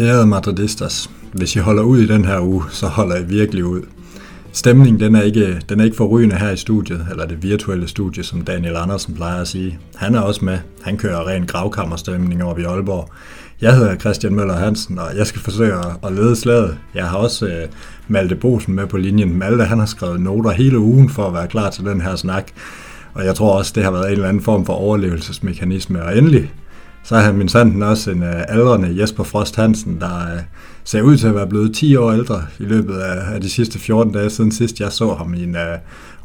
Ærede madridistas, hvis I holder ud i den her uge, så holder I virkelig ud. Stemningen den er, ikke, den er ikke forrygende her i studiet, eller det virtuelle studie, som Daniel Andersen plejer at sige. Han er også med. Han kører ren gravkammerstemning over i Aalborg. Jeg hedder Christian Møller Hansen, og jeg skal forsøge at lede slaget. Jeg har også øh, Malte Bosen med på linjen. Malte han har skrevet noter hele ugen for at være klar til den her snak. Og jeg tror også, det har været en eller anden form for overlevelsesmekanisme. Og endelig, så har min sanden også en øh, aldrende Jesper Frost Hansen, der øh, ser ud til at være blevet 10 år ældre i løbet af, af de sidste 14 dage siden sidst jeg så ham i en øh,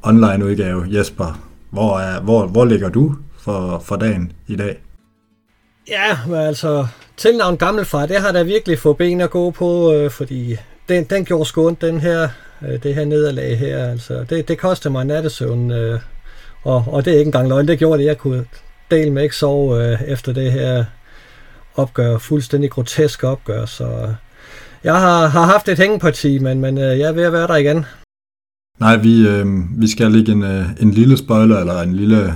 online udgave. Jesper, hvor, er, hvor, hvor ligger du for, for dagen i dag? Ja, men altså, tilnavn Gammelfar, det har der virkelig fået ben at gå på, øh, fordi den, den gjorde skånt, den her, øh, det her nederlag her. Altså, det, det kostede mig nattesøvn, øh, og, og det er ikke engang løgn. Det gjorde det, jeg kunne dele med ikke sove øh, efter det her opgør, fuldstændig grotesk opgør, så øh, jeg har, har haft et hængeparti, men, men øh, jeg er ved at være der igen. Nej, vi, øh, vi skal lægge en, øh, en lille spoiler, eller en lille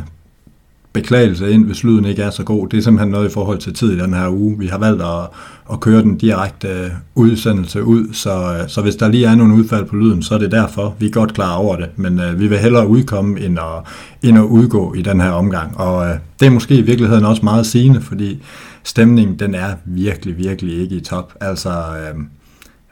beklagelse ind, hvis lyden ikke er så god. Det er simpelthen noget i forhold til tid i den her uge. Vi har valgt at, at køre den direkte øh, udsendelse ud, så, øh, så hvis der lige er nogle udfald på lyden, så er det derfor. Vi er godt klar over det, men uh, vi vil hellere udkomme end at, end at udgå i den her omgang. Og uh, det er måske i virkeligheden også meget sigende, fordi stemningen den er virkelig, virkelig ikke i top. Altså, uh,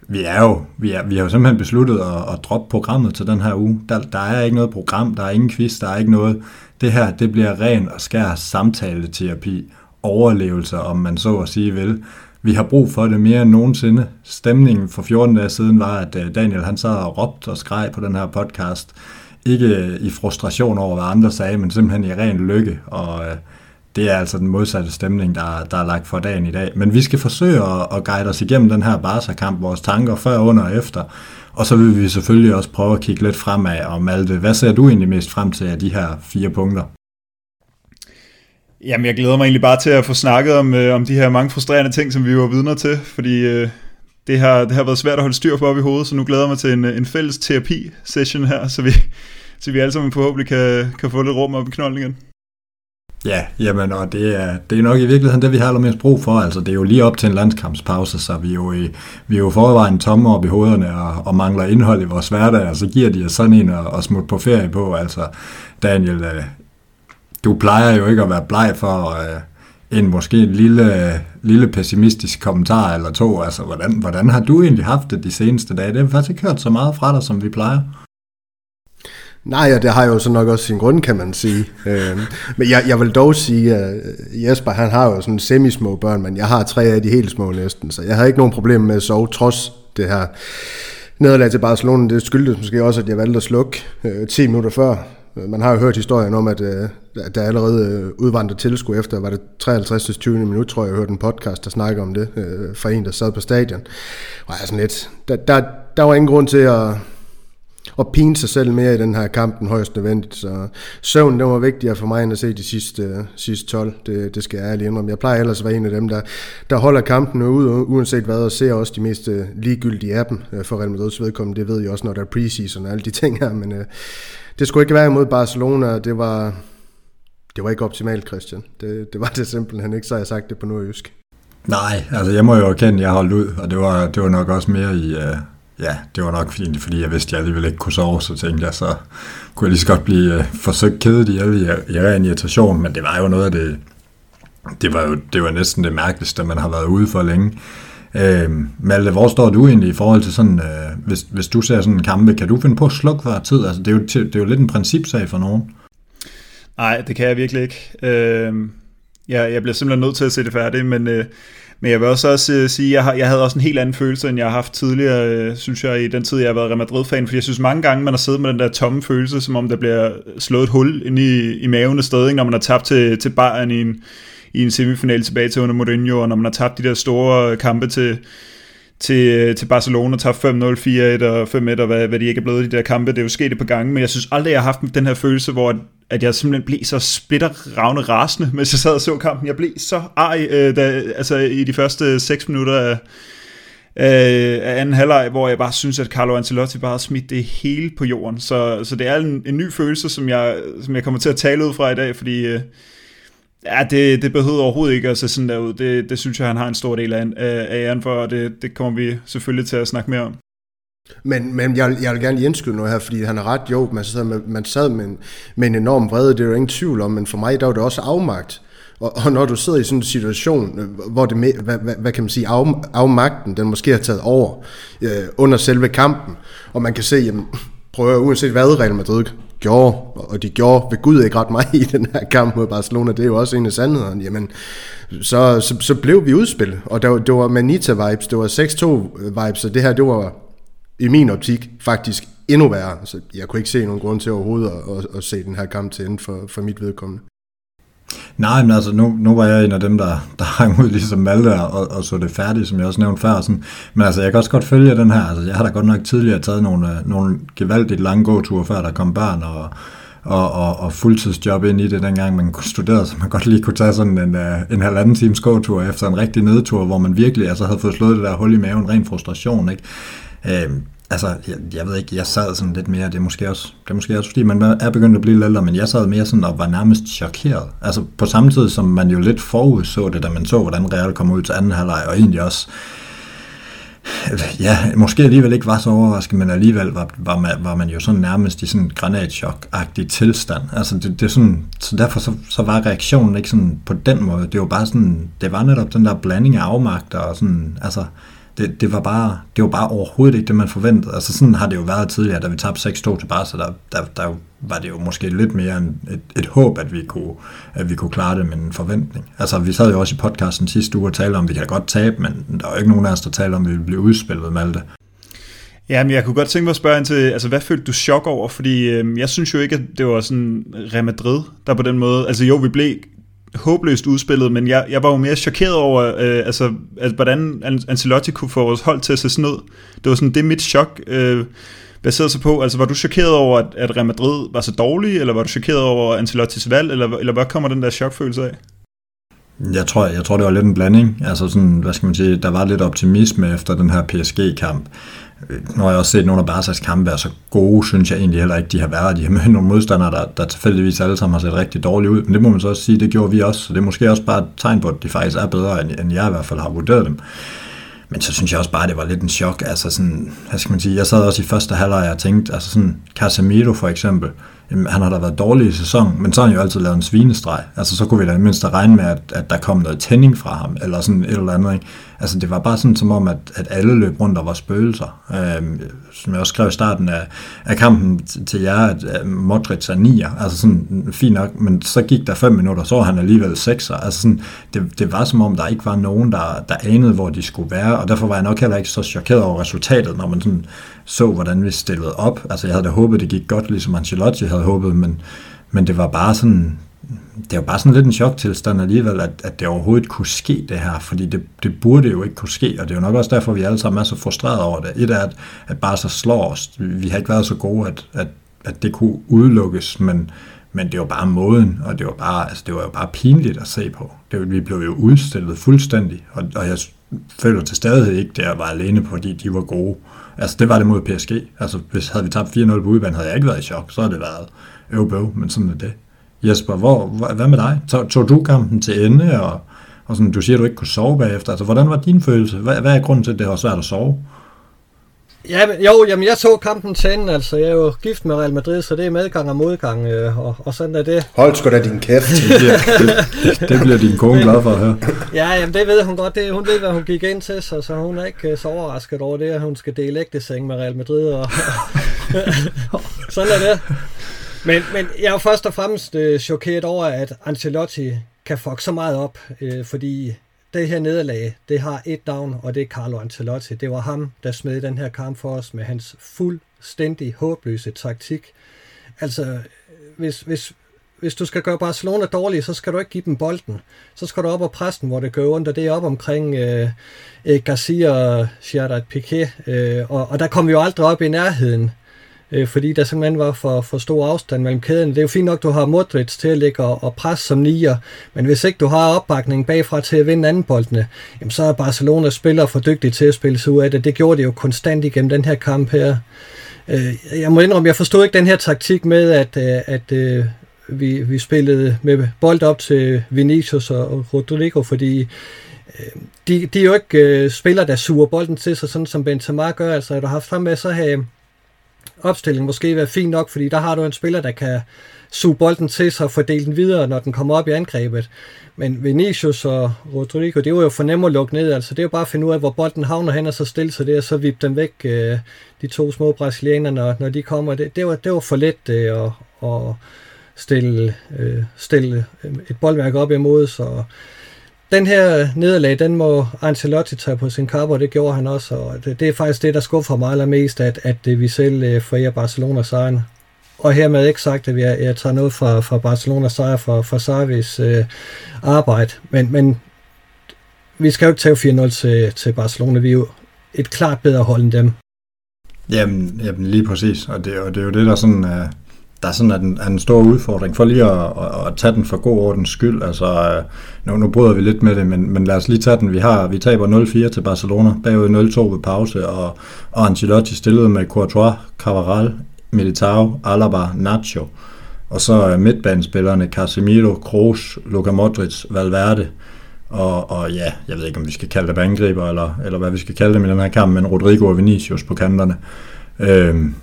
vi er jo vi, er, vi har jo simpelthen besluttet at, at droppe programmet til den her uge. Der, der er ikke noget program, der er ingen quiz, der er ikke noget det her, det bliver ren og skær samtaleterapi, overlevelse, om man så at sige vil. Vi har brug for det mere end nogensinde. Stemningen for 14 dage siden var, at øh, Daniel han sad og råbte og skreg på den her podcast. Ikke øh, i frustration over, hvad andre sagde, men simpelthen i ren lykke. Og øh, det er altså den modsatte stemning, der, der er lagt for dagen i dag. Men vi skal forsøge at, at guide os igennem den her Barca-kamp, vores tanker før, under og efter. Og så vil vi selvfølgelig også prøve at kigge lidt fremad. Og Malte, hvad ser du egentlig mest frem til af de her fire punkter? Jamen, jeg glæder mig egentlig bare til at få snakket om, øh, om de her mange frustrerende ting, som vi var vidner til, fordi øh, det, har, det har været svært at holde styr på op i hovedet, så nu glæder jeg mig til en, en fælles terapi-session her, så vi, så vi alle sammen forhåbentlig kan, kan få lidt rum op i knolden igen. Ja, jamen, og det er, det er nok i virkeligheden det, vi har allermest brug for. Altså, det er jo lige op til en landskampspause, så vi er jo, i, vi er jo forvejen tomme op i hovederne og, og mangler indhold i vores hverdag, og så giver de os sådan en at, at smutte på ferie på. Altså, Daniel, øh, du plejer jo ikke at være bleg for uh, en måske en lille, lille pessimistisk kommentar eller to. Altså, hvordan, hvordan har du egentlig haft det de seneste dage? Det har faktisk ikke hørt så meget fra dig, som vi plejer. Nej, ja, det har jo så nok også sin grund, kan man sige. Øh, men jeg, jeg vil dog sige, at Jesper han har jo sådan semi-små børn, men jeg har tre af de helt små næsten, så jeg har ikke nogen problem med at sove, trods det her nederlag til Barcelona. Det skyldtes måske også, at jeg valgte at slukke øh, 10 minutter før. Man har jo hørt historien om, at, øh, at der allerede øh, udvandret tilskud efter, var det 53. 20. minut, tror jeg, jeg hørte en podcast, der snakker om det, øh, fra en, der sad på stadion. Og jeg sådan lidt, der, der, der var ingen grund til at at pine sig selv mere i den her kamp den højst nødvendigt. Så søvn, det var vigtigere for mig end at se de sidste, sidste 12. Det, det skal jeg ærligt indrømme. Jeg plejer ellers at være en af dem, der, der holder kampen ud, uanset hvad, og ser også de mest øh, ligegyldige af dem øh, for Real Madrid's vedkommende. Det ved jeg også, når der er preseason og alle de ting her, men øh, det skulle ikke være imod Barcelona. Det var, det var ikke optimalt, Christian. Det, det var det simpelthen ikke, så jeg sagt det på nordjysk. Nej, altså jeg må jo erkende, at jeg holdt ud, og det var, det var nok også mere i, øh, ja, det var nok fint, fordi jeg vidste, at jeg alligevel ikke kunne sove, så tænkte jeg, så kunne jeg lige så godt blive øh, forsøgt kedet i alle i, i ren irritation, men det var jo noget af det, det var jo det var næsten det mærkeligste, man har været ude for længe. Øh, Malte, hvor står du egentlig i forhold til sådan, øh, hvis, hvis du ser sådan en kampe, kan du finde på at slukke for tid? Altså, det, er jo, det er jo lidt en principsag for nogen. Nej, det kan jeg virkelig ikke. Øh, jeg, jeg bliver simpelthen nødt til at se det færdigt, men øh, men jeg vil også, også uh, sige, at jeg, har, jeg havde også en helt anden følelse, end jeg har haft tidligere, øh, synes jeg, i den tid, jeg har været Real Madrid-fan. For jeg synes mange gange, man har siddet med den der tomme følelse, som om der bliver slået et hul ind i, i maven et sted, ikke? når man har tabt til, til Bayern i en, i en semifinal tilbage til under Mourinho, og når man har tabt de der store kampe til, til, øh, til Barcelona, tager 5-0, 4-1 og 5-1, og hvad, hvad de ikke er blevet i de der kampe. Det er jo sket et par gange, men jeg synes aldrig, jeg har haft den her følelse, hvor at jeg simpelthen blev så splitterravne rasende, mens jeg sad og så kampen. Jeg blev så arg, øh, da, altså i de første 6 minutter af, øh, af anden halvleg, hvor jeg bare synes, at Carlo Ancelotti bare har smidt det hele på jorden. Så, så det er en, en ny følelse, som jeg, som jeg kommer til at tale ud fra i dag, fordi øh, ja, det, det behøver overhovedet ikke at se sådan der ud. Det, det synes jeg, han har en stor del af, af æren for, og det, det kommer vi selvfølgelig til at snakke mere om. Men, men jeg, jeg vil gerne lige indskyde noget her, fordi han har ret, jo, man sad med, man sad med, en, med en enorm vrede, det er jo ingen tvivl om, men for mig der var det også afmagt. Og, og når du sidder i sådan en situation, øh, hvor det, hvad, hvad, hvad kan man sige, af, afmagten, den måske har taget over øh, under selve kampen, og man kan se, jamen, prøver uanset hvad Real Madrid gjorde, og de gjorde ved Gud ikke ret meget i den her kamp mod Barcelona, det er jo også en af sandhederne, jamen, så, så, så blev vi udspillet, og det var, det var Manita-vibes, det var 6-2-vibes, og det her, det var i min optik faktisk endnu værre. Så jeg kunne ikke se nogen grund til overhovedet at, at, at se den her kamp til ende for, for mit vedkommende. Nej, men altså, nu, nu var jeg en af dem, der, der hang ud ligesom Malte og, og så det færdigt, som jeg også nævnte før. Sådan. Men altså, jeg kan også godt følge den her. Altså, jeg har da godt nok tidligere taget nogle, øh, nogle gevaldigt lange gåture, før der kom børn og, og, og, og fuldtidsjob ind i det, dengang man studerede, så man godt lige kunne tage sådan en, en, en halvanden times gåtur efter en rigtig nedtur, hvor man virkelig altså, havde fået slået det der hul i maven, ren frustration. Ikke? Øh, altså, jeg, jeg ved ikke, jeg sad sådan lidt mere, det er måske også, det er måske også fordi man er begyndt at blive lidt ældre, men jeg sad mere sådan og var nærmest chokeret. Altså på samme tid, som man jo lidt forudså det, da man så, hvordan Real kom ud til anden halvleg, og egentlig også, ja, måske alligevel ikke var så overrasket, men alligevel var, var, man, var man jo sådan nærmest i sådan en granatschok-agtig tilstand. Altså det, det sådan, så derfor så, så var reaktionen ikke sådan på den måde. Det var bare sådan, det var netop den der blanding af afmagt og sådan, altså, det, det, var bare, det var bare overhovedet ikke det, man forventede. Altså sådan har det jo været tidligere, da vi tabte 6-2 til Barca, der, der, der var det jo måske lidt mere en, et, et håb, at vi, kunne, at vi kunne klare det med en forventning. Altså vi sad jo også i podcasten sidste uge og talte om, at vi kan godt tabe, men der var ikke nogen af os, der talte om, at vi ville blive udspillet med alt det. Ja, men jeg kunne godt tænke mig at spørge ind til, altså hvad følte du chok over? Fordi øh, jeg synes jo ikke, at det var sådan Real Madrid, der på den måde, altså jo, vi blev håbløst udspillet, men jeg, jeg var jo mere chokeret over, øh, altså, altså, hvordan Ancelotti kunne få vores hold til at se sådan ud. Det var sådan, det er mit chok øh, baseret sig på. Altså, var du chokeret over, at, at Real Madrid var så dårlig, eller var du chokeret over Ancelottis valg, eller, eller hvad kommer den der chokfølelse af? Jeg tror, jeg tror, det var lidt en blanding. Altså sådan, hvad skal man sige, der var lidt optimisme efter den her PSG-kamp. Nu har jeg også set nogle af Barca's kampe være så gode, synes jeg egentlig heller ikke, de har været. De har mødt nogle modstandere, der, der tilfældigvis alle sammen har set rigtig dårligt ud. Men det må man så også sige, det gjorde vi også. Så det er måske også bare et tegn på, at de faktisk er bedre, end, end jeg i hvert fald har vurderet dem. Men så synes jeg også bare, det var lidt en chok. Altså sådan, hvad skal man sige, jeg sad også i første halvleg og tænkte, altså sådan, Casemiro for eksempel, jamen, han har da været dårlig i sæsonen, men så har han jo altid lavet en svinestreg. Altså så kunne vi da mindst regne med, at, at der kom noget tænding fra ham, eller sådan et eller andet. Ikke? Altså det var bare sådan som om, at, at alle løb rundt og var spøgelser. Øhm, som jeg også skrev i starten af, af kampen til jer, at, at Modric er nier. Altså sådan, fint nok, men så gik der fem minutter, så var han alligevel sekser. Altså sådan, det, det var som om, der ikke var nogen, der, der anede, hvor de skulle være, og derfor var jeg nok heller ikke så chokeret over resultatet, når man sådan så, hvordan vi stillede op. Altså jeg havde da håbet, det gik godt, ligesom Ancelotti havde håbet, men, men det var bare sådan, det var bare sådan lidt en choktilstand alligevel, at, at det overhovedet kunne ske det her, fordi det, det burde jo ikke kunne ske, og det er jo nok også derfor, vi alle sammen er så frustrerede over det. Et er, at, at bare så slår os. Vi har ikke været så gode, at, at, at det kunne udelukkes, men, men det var bare måden, og det var, bare, altså det var jo bare pinligt at se på. Det, vi blev jo udstillet fuldstændig, og, og jeg føler til stadighed ikke, at jeg var alene, fordi de var gode. Altså det var det mod PSG. Altså hvis havde vi tabt 4-0 på udbanen, havde jeg ikke været i chok, så havde det været øvbøv, men sådan er det. Jesper, hvor, hvad med dig? Tog, tog du kampen til ende, og, og sådan, du siger, at du ikke kunne sove bagefter. Altså, hvordan var din følelse? Hvad, hvad er grunden til, at det var svært at sove? Ja, men, jo, jamen jeg så kampen til ende, altså jeg er jo gift med Real Madrid, så det er medgang og modgang, øh, og, og sådan er det. Hold sgu da din kæft. det, det, det bliver din kone glad for at høre. Ja, jamen det ved hun godt, det, hun ved, hvad hun gik ind til, så, så hun er ikke øh, så overrasket over det, at hun skal dele ægteseng med Real Madrid, og sådan er det. Men, men jeg er først og fremmest øh, chokeret over, at Ancelotti kan fuck så meget op, øh, fordi det her nederlag, det har et navn, og det er Carlo Ancelotti. Det var ham, der smed den her kamp for os med hans fuldstændig håbløse taktik. Altså, hvis, hvis, hvis du skal gøre Barcelona dårlige, så skal du ikke give dem bolden. Så skal du op og presse dem, hvor det gør ondt, og det er op omkring øh, Garcia og Gerard Piqué. Øh, og, og der kommer vi jo aldrig op i nærheden øh, Øh, fordi der simpelthen var for, for stor afstand mellem kæden. Det er jo fint nok, du har Modric til at ligge og, og presse som nier, men hvis ikke du har opbakning bagfra til at vinde anden boldene, jamen så er Barcelona spillere for dygtige til at spille sig ud af det. Det gjorde de jo konstant igennem den her kamp her. Øh, jeg må indrømme, jeg forstod ikke den her taktik med, at, øh, at øh, vi, vi spillede med bold op til Vinicius og Rodrigo, fordi de, de er jo ikke øh, spillere, der suger bolden til sig, sådan som Benzema gør. Altså, at du har haft frem med, så have opstilling måske være fint nok, fordi der har du en spiller, der kan suge bolden til sig og fordele den videre, når den kommer op i angrebet. Men Vinicius og Rodrigo, det var jo for nemt at lukke ned. Altså, det er jo bare at finde ud af, hvor bolden havner hen, og så stille sig der, og så vippe den væk, øh, de to små brasilianere, når, når de kommer. Det, det, var, det var for let øh, at, at stille, øh, stille et boldværk op imod, så den her nederlag, den må Ancelotti tage på sin kappe, og det gjorde han også, og det, det er faktisk det, der skuffer mig allermest, at, at vi selv øh, forærer Barcelona sejren. Og hermed ikke sagt, at jeg, jeg tager noget fra, fra Barcelona sejr for, for Sarvis øh, arbejde, men, men vi skal jo ikke tage 4-0 til, til Barcelona. Vi er jo et klart bedre hold end dem. Jamen, jamen lige præcis, og det, og det er jo det, der sådan... Øh der er den, er en, en stor udfordring for lige at, at, at tage den for god ordens skyld. Altså, nu, nu bryder vi lidt med det, men, men lad os lige tage den. Vi, har, vi taber 0-4 til Barcelona, bagud 0-2 ved pause, og, og Ancelotti stillede med Courtois, Cavaral, Militao, Alaba, Nacho, og så midtbanespillerne Casemiro, Kroos, Luka Modric, Valverde, og, og ja, jeg ved ikke, om vi skal kalde dem angriber, eller, eller hvad vi skal kalde dem i den her kamp, men Rodrigo og Vinicius på kanterne. Øhm,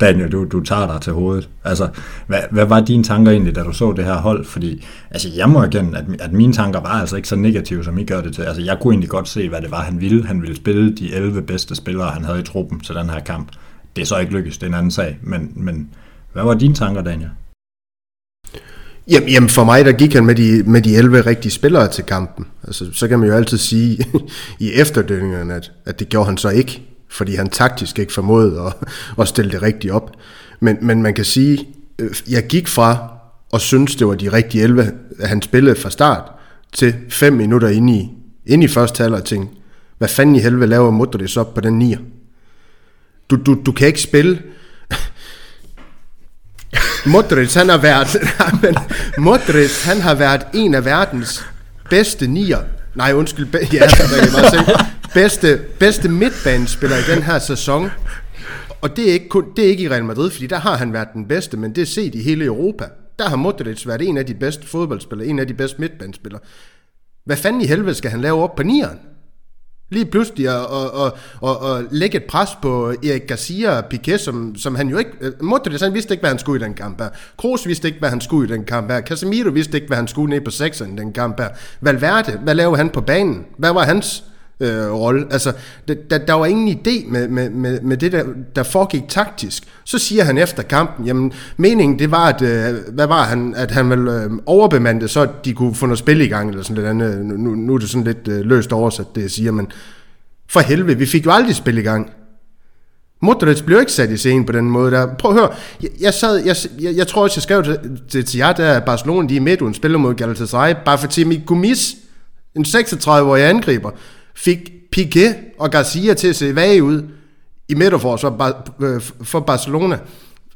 Daniel, du, du tager dig til hovedet. Altså, hvad, hvad var dine tanker egentlig, da du så det her hold? Fordi, altså, jeg må erkende, at, at mine tanker var altså ikke så negative, som I gør det til. Altså, jeg kunne egentlig godt se, hvad det var, han ville. Han ville spille de 11 bedste spillere, han havde i truppen til den her kamp. Det er så ikke lykkedes, det er en anden sag. Men, men hvad var dine tanker, Daniel? Jamen, jamen for mig, der gik han med de, med de 11 rigtige spillere til kampen. Altså, så kan man jo altid sige i efterdønningerne, at, at det gjorde han så ikke fordi han taktisk ikke formåede at, at stille det rigtigt op. Men, men man kan sige, øh, jeg gik fra og synes det var de rigtige 11, han spillede fra start, til fem minutter inde i, inde i første halvleg og tænkte, hvad fanden i helvede laver Modric op på den nier? Du, du, du kan ikke spille... Modric, han har været... men Modric, han har været en af verdens bedste nier. Nej, undskyld. Ja, der kan bedste, bedste midtbanespiller i den her sæson. Og det er, ikke kun, det er ikke i Real Madrid, fordi der har han været den bedste, men det er set i hele Europa. Der har Modric været en af de bedste fodboldspillere, en af de bedste midtbanespillere. Hvad fanden i helvede skal han lave op på nieren? Lige pludselig at, og, og, og, og lægge et pres på Erik Garcia og Piquet, som, som han jo ikke... Modric, han vidste ikke, hvad han skulle i den kamp her. Kroos vidste ikke, hvad han skulle i den kamp her. Casemiro vidste ikke, hvad han skulle ned på sekseren i den kamp her. Valverde, hvad lavede han på banen? Hvad var hans øh, rolle. Altså, der, der, var ingen idé med, med, med, med det, der, der foregik taktisk. Så siger han efter kampen, jamen meningen det var, at, øh, hvad var han, at han ville øh, overbemande så de kunne få noget spil i gang, eller sådan lidt andet. Nu, nu er det sådan lidt øh, løst oversat, det jeg siger, men for helvede, vi fik jo aldrig spil i gang. Modric blev ikke sat i scenen på den måde der. Prøv at høre, jeg, jeg, sad, jeg, jeg, jeg tror også, jeg skrev til, til jer, der Barcelona, de er midt uden spiller mod Galatasaray, bare for Timmy Gumis, en 36-årig angriber, fik Piquet og Garcia til at se vage ud i midterforsvar øh, for Barcelona.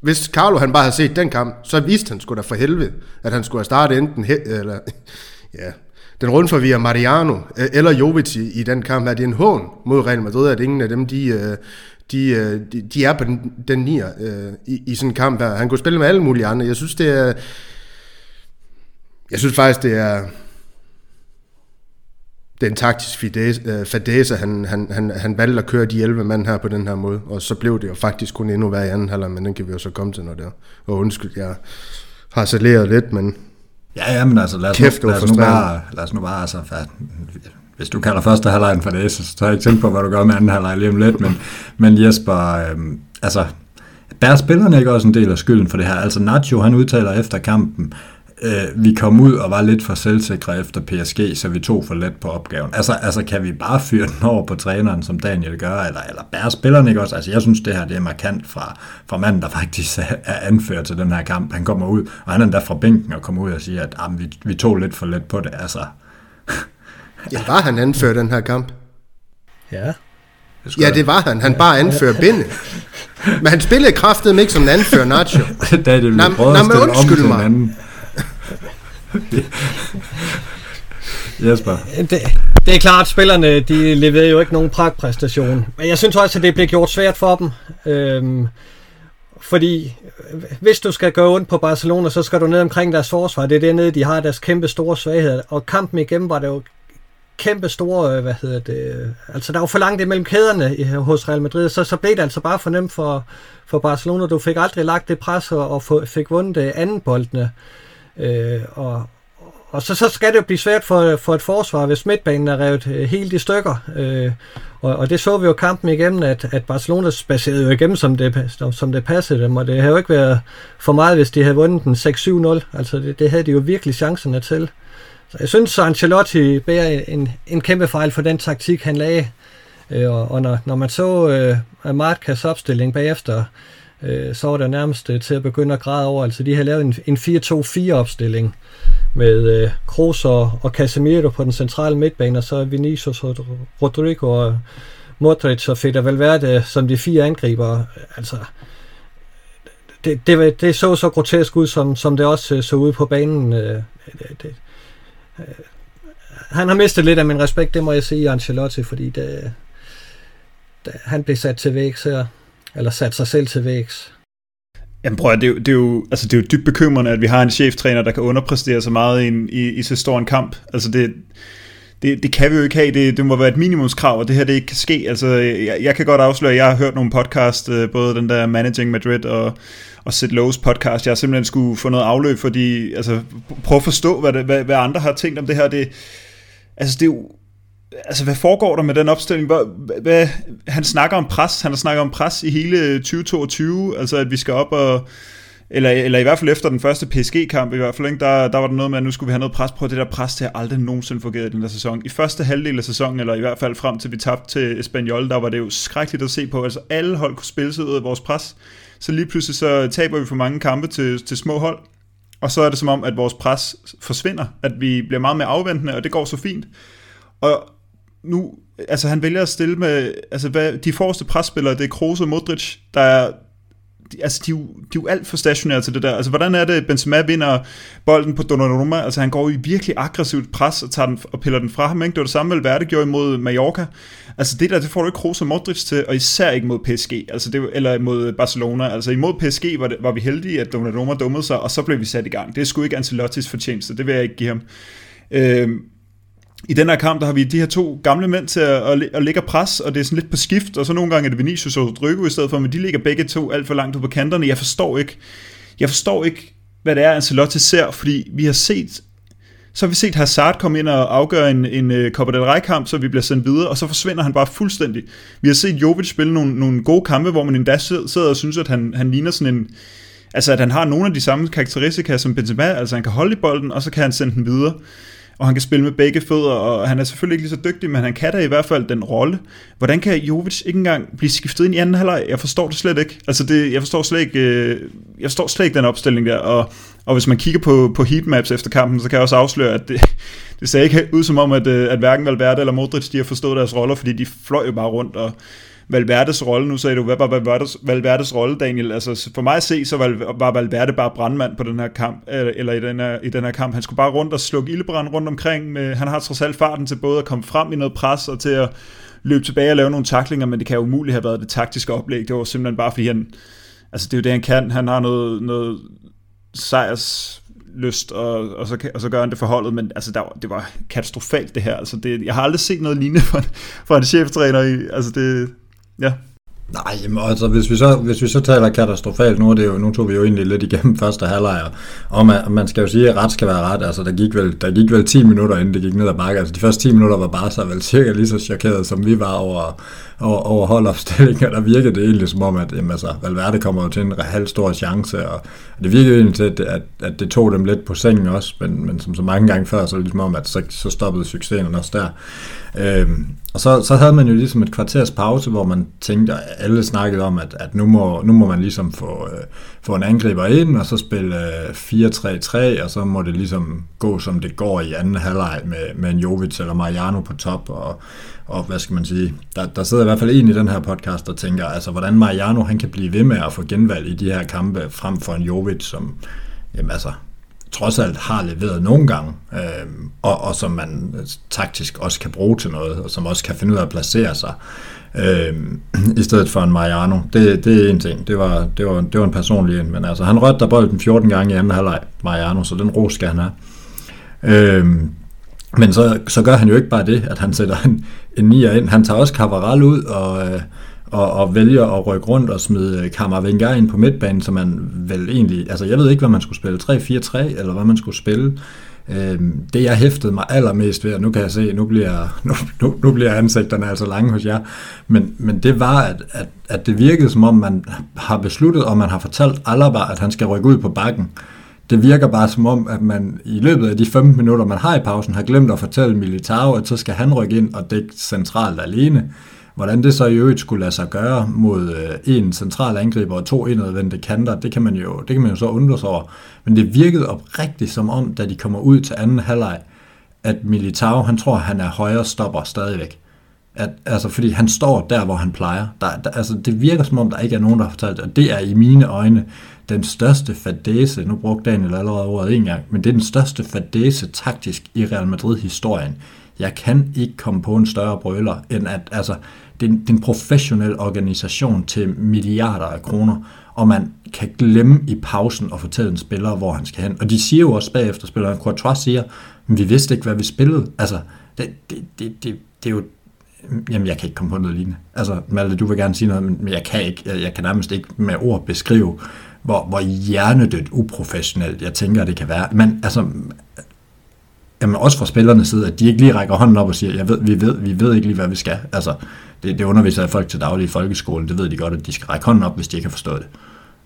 Hvis Carlo han bare havde set den kamp, så vidste han sgu da for helvede, at han skulle have startet enten, eller, ja, den rundforvirrer Mariano øh, eller Jovic i, i den kamp her. Det er en hån mod Real Madrid, at ingen af dem, de, øh, de, de, de er på den, den nier i, i sådan en kamp her. Han kunne spille med alle mulige andre. Jeg synes, det er... Jeg synes faktisk, det er den taktisk øh, fadese, han, han, han, han valgte at køre de 11 mand her på den her måde, og så blev det jo faktisk kun endnu værre i anden halvleg, men den kan vi jo så komme til, når det er. Og undskyld, jeg har saleret lidt, men Ja, ja, men altså lad os, Kæft, nu, lad os nu bare, lad os nu bare altså, hvis du kalder første halvleg en fadese, så tager jeg ikke tænke på, hvad du gør med anden halvleg lige om lidt, men, men Jesper, øhm, altså, bærer spillerne ikke også en del af skylden for det her? Altså Nacho, han udtaler efter kampen, øh, vi kom ud og var lidt for selvsikre efter PSG, så vi tog for let på opgaven. Altså, altså kan vi bare fyre den over på træneren, som Daniel gør, eller, eller bære spillerne ikke også? Altså jeg synes, det her det er markant fra, fra manden, der faktisk er, anført til den her kamp. Han kommer ud, og han er endda fra bænken og kommer ud og siger, at ah, vi, vi tog lidt for let på det. Altså. ja, var han anført den her kamp? Ja. Det ja, det var han. Han bare anfører bindet. Men han spillede kraftet ikke som en anfører, Nacho. da det blev prøvet at stille om undskyld en mig. anden. Jesper. Det, det er klart, at spillerne de leverede jo ikke nogen pragtpræstation. Men jeg synes også, at det blev gjort svært for dem. Øhm, fordi øh, hvis du skal gå ondt på Barcelona, så skal du ned omkring deres forsvar. Det er dernede, de har deres kæmpe store svagheder. Og kampen igennem var det jo kæmpe store, øh, hvad hedder det, øh, altså der var for langt imellem kæderne i- hos Real Madrid, så, så blev det altså bare for nemt for, for Barcelona. Du fik aldrig lagt det pres og, og få, fik vundet anden boldene. Øh, Øh, og, og så, så skal det jo blive svært for, for et forsvar, hvis midtbanen er revet øh, helt i stykker. Øh, og, og det så vi jo kampen igennem, at, at Barcelona spacerede jo igennem, som det, som det passede dem. Og det havde jo ikke været for meget, hvis de havde vundet den 6-7-0. Altså det, det havde de jo virkelig chancerne til. Så jeg synes, at Ancelotti bærer en, en kæmpe fejl for den taktik, han lagde. Øh, og og når, når man så øh, Martkas opstilling bagefter, øh, Øh, så var det nærmest øh, til at begynde at græde over. Altså de havde lavet en, en 4-2-4 opstilling med øh, Kroos og, og Casemiro på den centrale midtbane, og så Vinicius og Rodrigo og Modric og Fede Valverde som de fire angriber. Altså, det, det, det så så grotesk ud, som, som det også øh, så ud på banen. Øh, det, det, øh, han har mistet lidt af min respekt, det må jeg sige, Ancelotti, fordi det, det, han blev sat til vægs her, eller sat sig selv til vægs. Jamen prøv at, det, er jo, det, er jo, altså, det er jo dybt bekymrende, at vi har en cheftræner, der kan underpræstere så meget i, en, i, i så stor en kamp. Altså det, det, det kan vi jo ikke have. Det, det må være et minimumskrav, og det her det ikke kan ske. Altså, jeg, jeg kan godt afsløre, at jeg har hørt nogle podcast, øh, både den der Managing Madrid og, og Sid Lowe's podcast. Jeg har simpelthen skulle få noget afløb, fordi altså, prøv at forstå, hvad, det, hvad, hvad andre har tænkt om det her. Det, altså, det er jo, altså, hvad foregår der med den opstilling? Hvad, hvad, han snakker om pres. Han har snakket om pres i hele 2022. Altså, at vi skal op og... Eller, eller i hvert fald efter den første PSG-kamp, i hvert fald, ikke? Der, der var der noget med, at nu skulle vi have noget pres på. Det der pres, det har aldrig nogensinde fungeret i den der sæson. I første halvdel af sæsonen, eller i hvert fald frem til vi tabte til Espanyol, der var det jo skrækkeligt at se på. Altså alle hold kunne spille sig ud af vores pres. Så lige pludselig så taber vi for mange kampe til, til små hold. Og så er det som om, at vores pres forsvinder. At vi bliver meget mere afventende, og det går så fint. Og nu, altså han vælger at stille med, altså hvad, de forreste presspillere, det er Kroos og Modric, der er, de, altså de, er de er jo alt for stationære til det der. Altså hvordan er det, Benzema vinder bolden på Donnarumma? Altså han går i virkelig aggressivt pres og, tager den, og piller den fra ham. Ikke? Det var det samme, Valverde gjorde imod Mallorca. Altså det der, det får du ikke Kroos og Modric til, og især ikke mod PSG, altså det, eller mod Barcelona. Altså imod PSG var, det, var vi heldige, at Donnarumma dummede sig, og så blev vi sat i gang. Det er sgu ikke Ancelottis fortjeneste, det vil jeg ikke give ham. Øh, i den her kamp, der har vi de her to gamle mænd til at, at, at lægge og pres, og det er sådan lidt på skift, og så nogle gange er det Vinicius og Rodrigo i stedet for, men de ligger begge to alt for langt ud på kanterne. Jeg forstår ikke, jeg forstår ikke, hvad det er, Ancelotti ser, fordi vi har set, så har vi set Hazard komme ind og afgøre en, en uh, Copa del Rey-kamp, så vi bliver sendt videre, og så forsvinder han bare fuldstændig. Vi har set Jovic spille nogle, nogle gode kampe, hvor man endda sidder sidder og synes, at han, han ligner sådan en, altså at han har nogle af de samme karakteristika som Benzema, altså han kan holde i bolden, og så kan han sende den videre og han kan spille med begge fødder, og han er selvfølgelig ikke lige så dygtig, men han kan da i hvert fald den rolle. Hvordan kan Jovic ikke engang blive skiftet ind i anden halvleg? Jeg forstår det slet ikke. Altså det, jeg forstår slet ikke, øh, jeg forstår slet ikke den opstilling der, og, og hvis man kigger på, på heatmaps efter kampen, så kan jeg også afsløre, at det, det ser ikke ud som om, at, øh, at hverken Valverde eller Modric de har forstået deres roller, fordi de fløj jo bare rundt, og Valverdes rolle, nu sagde du, hvad var Valverdes, Valverdes rolle, Daniel? Altså for mig at se, så var, Valverde bare brandmand på den her kamp, eller, i, den her, i den her kamp. Han skulle bare rundt og slukke ildebrand rundt omkring. Med, han har trods alt farten til både at komme frem i noget pres og til at løbe tilbage og lave nogle taklinger, men det kan jo umuligt have været det taktiske oplæg. Det var simpelthen bare, fordi han, altså det er jo det, han kan. Han har noget, noget sejrs lyst, og, og, så, og så gør han det forholdet, men altså, der, var- det var katastrofalt det her. Altså, det, jeg har aldrig set noget lignende fra, fra en cheftræner. I, altså, det, ja. Nej, jamen, altså hvis vi, så, hvis vi så taler katastrofalt, nu, er det jo, nu tog vi jo egentlig lidt igennem første halvleg, og- og man, man skal jo sige, at ret skal være ret. Altså, der gik, vel, der gik vel 10 minutter, inden det gik ned ad bakke. Altså, de første 10 minutter var bare så vel cirka lige så chokeret, som vi var over, over, over holdopstillingen, og der virkede det egentlig som om, at jamen, altså, Valverde kommer jo til en halv stor chance, og det virkede egentlig til, at, at, at det tog dem lidt på sengen også, men, men som så mange gange før, så er det ligesom om, at så, så stoppede succesen også der. Øhm, og så, så havde man jo ligesom et kvarters pause, hvor man tænkte, at alle snakkede om, at, at nu, må, nu må man ligesom få, øh, få en angriber ind, og så spille øh, 4-3-3, og så må det ligesom gå, som det går i anden halvleg med, med en Jovic eller Mariano på top, og, og hvad skal man sige, der, der sidder hvert fald en i den her podcast, der tænker, altså hvordan Mariano han kan blive ved med at få genvalg i de her kampe, frem for en Jovic, som, jamen altså, trods alt har leveret nogle gange, øh, og, og som man taktisk også kan bruge til noget, og som også kan finde ud af at placere sig, øh, i stedet for en Mariano. Det, det er en ting. Det var, det var, det var en personlig en, men altså, han rørte der bolden 14 gange i anden halvleg, Mariano, så den ro skal han have. Øh, men så, så gør han jo ikke bare det, at han sætter en, en nier ind. Han tager også Cavaral ud og, øh, og, og vælger at rykke rundt og smide øh, Kammervenger ind på midtbanen, så man vel egentlig, altså jeg ved ikke, hvad man skulle spille, 3-4-3, eller hvad man skulle spille. Øhm, det jeg hæftede mig allermest ved, og nu kan jeg se, nu bliver, nu, nu, nu bliver ansigterne altså lange hos jer, men, men det var, at, at, at det virkede som om, man har besluttet, og man har fortalt Alaba, at han skal rykke ud på bakken. Det virker bare som om, at man i løbet af de 15 minutter, man har i pausen, har glemt at fortælle Militao, at så skal han rykke ind og dække centralt alene. Hvordan det så i øvrigt skulle lade sig gøre mod øh, en central angriber og to indadvendte kanter, det kan, man jo, det kan man jo så undre sig over. Men det virkede oprigtigt som om, da de kommer ud til anden halvleg, at Militao, han tror, han er højre stopper stadigvæk. At, altså, fordi han står der, hvor han plejer. Der, der, altså, det virker som om, der ikke er nogen, der har fortalt det, og det er i mine øjne den største fadese, nu brugte Daniel allerede ordet en gang, men det er den største fadese taktisk i Real Madrid-historien. Jeg kan ikke komme på en større brøler, end at altså, det er, en, det er en professionel organisation til milliarder af kroner, og man kan glemme i pausen at fortælle en spiller, hvor han skal hen. Og de siger jo også bagefter, spilleren Courtois siger, men vi vidste ikke, hvad vi spillede. Altså, det, det, det, det, det er jo Jamen, jeg kan ikke komme på noget lignende. Altså, Malte, du vil gerne sige noget, men jeg kan ikke, jeg kan nærmest ikke med ord beskrive, hvor, hvor hjernedødt uprofessionelt jeg tænker, det kan være. Men altså, jamen også fra spillernes side, at de ikke lige rækker hånden op og siger, jeg ved, vi, ved, vi ved ikke lige, hvad vi skal. Altså, det, det underviser folk til daglig i folkeskolen, det ved de godt, at de skal række hånden op, hvis de ikke har forstået det.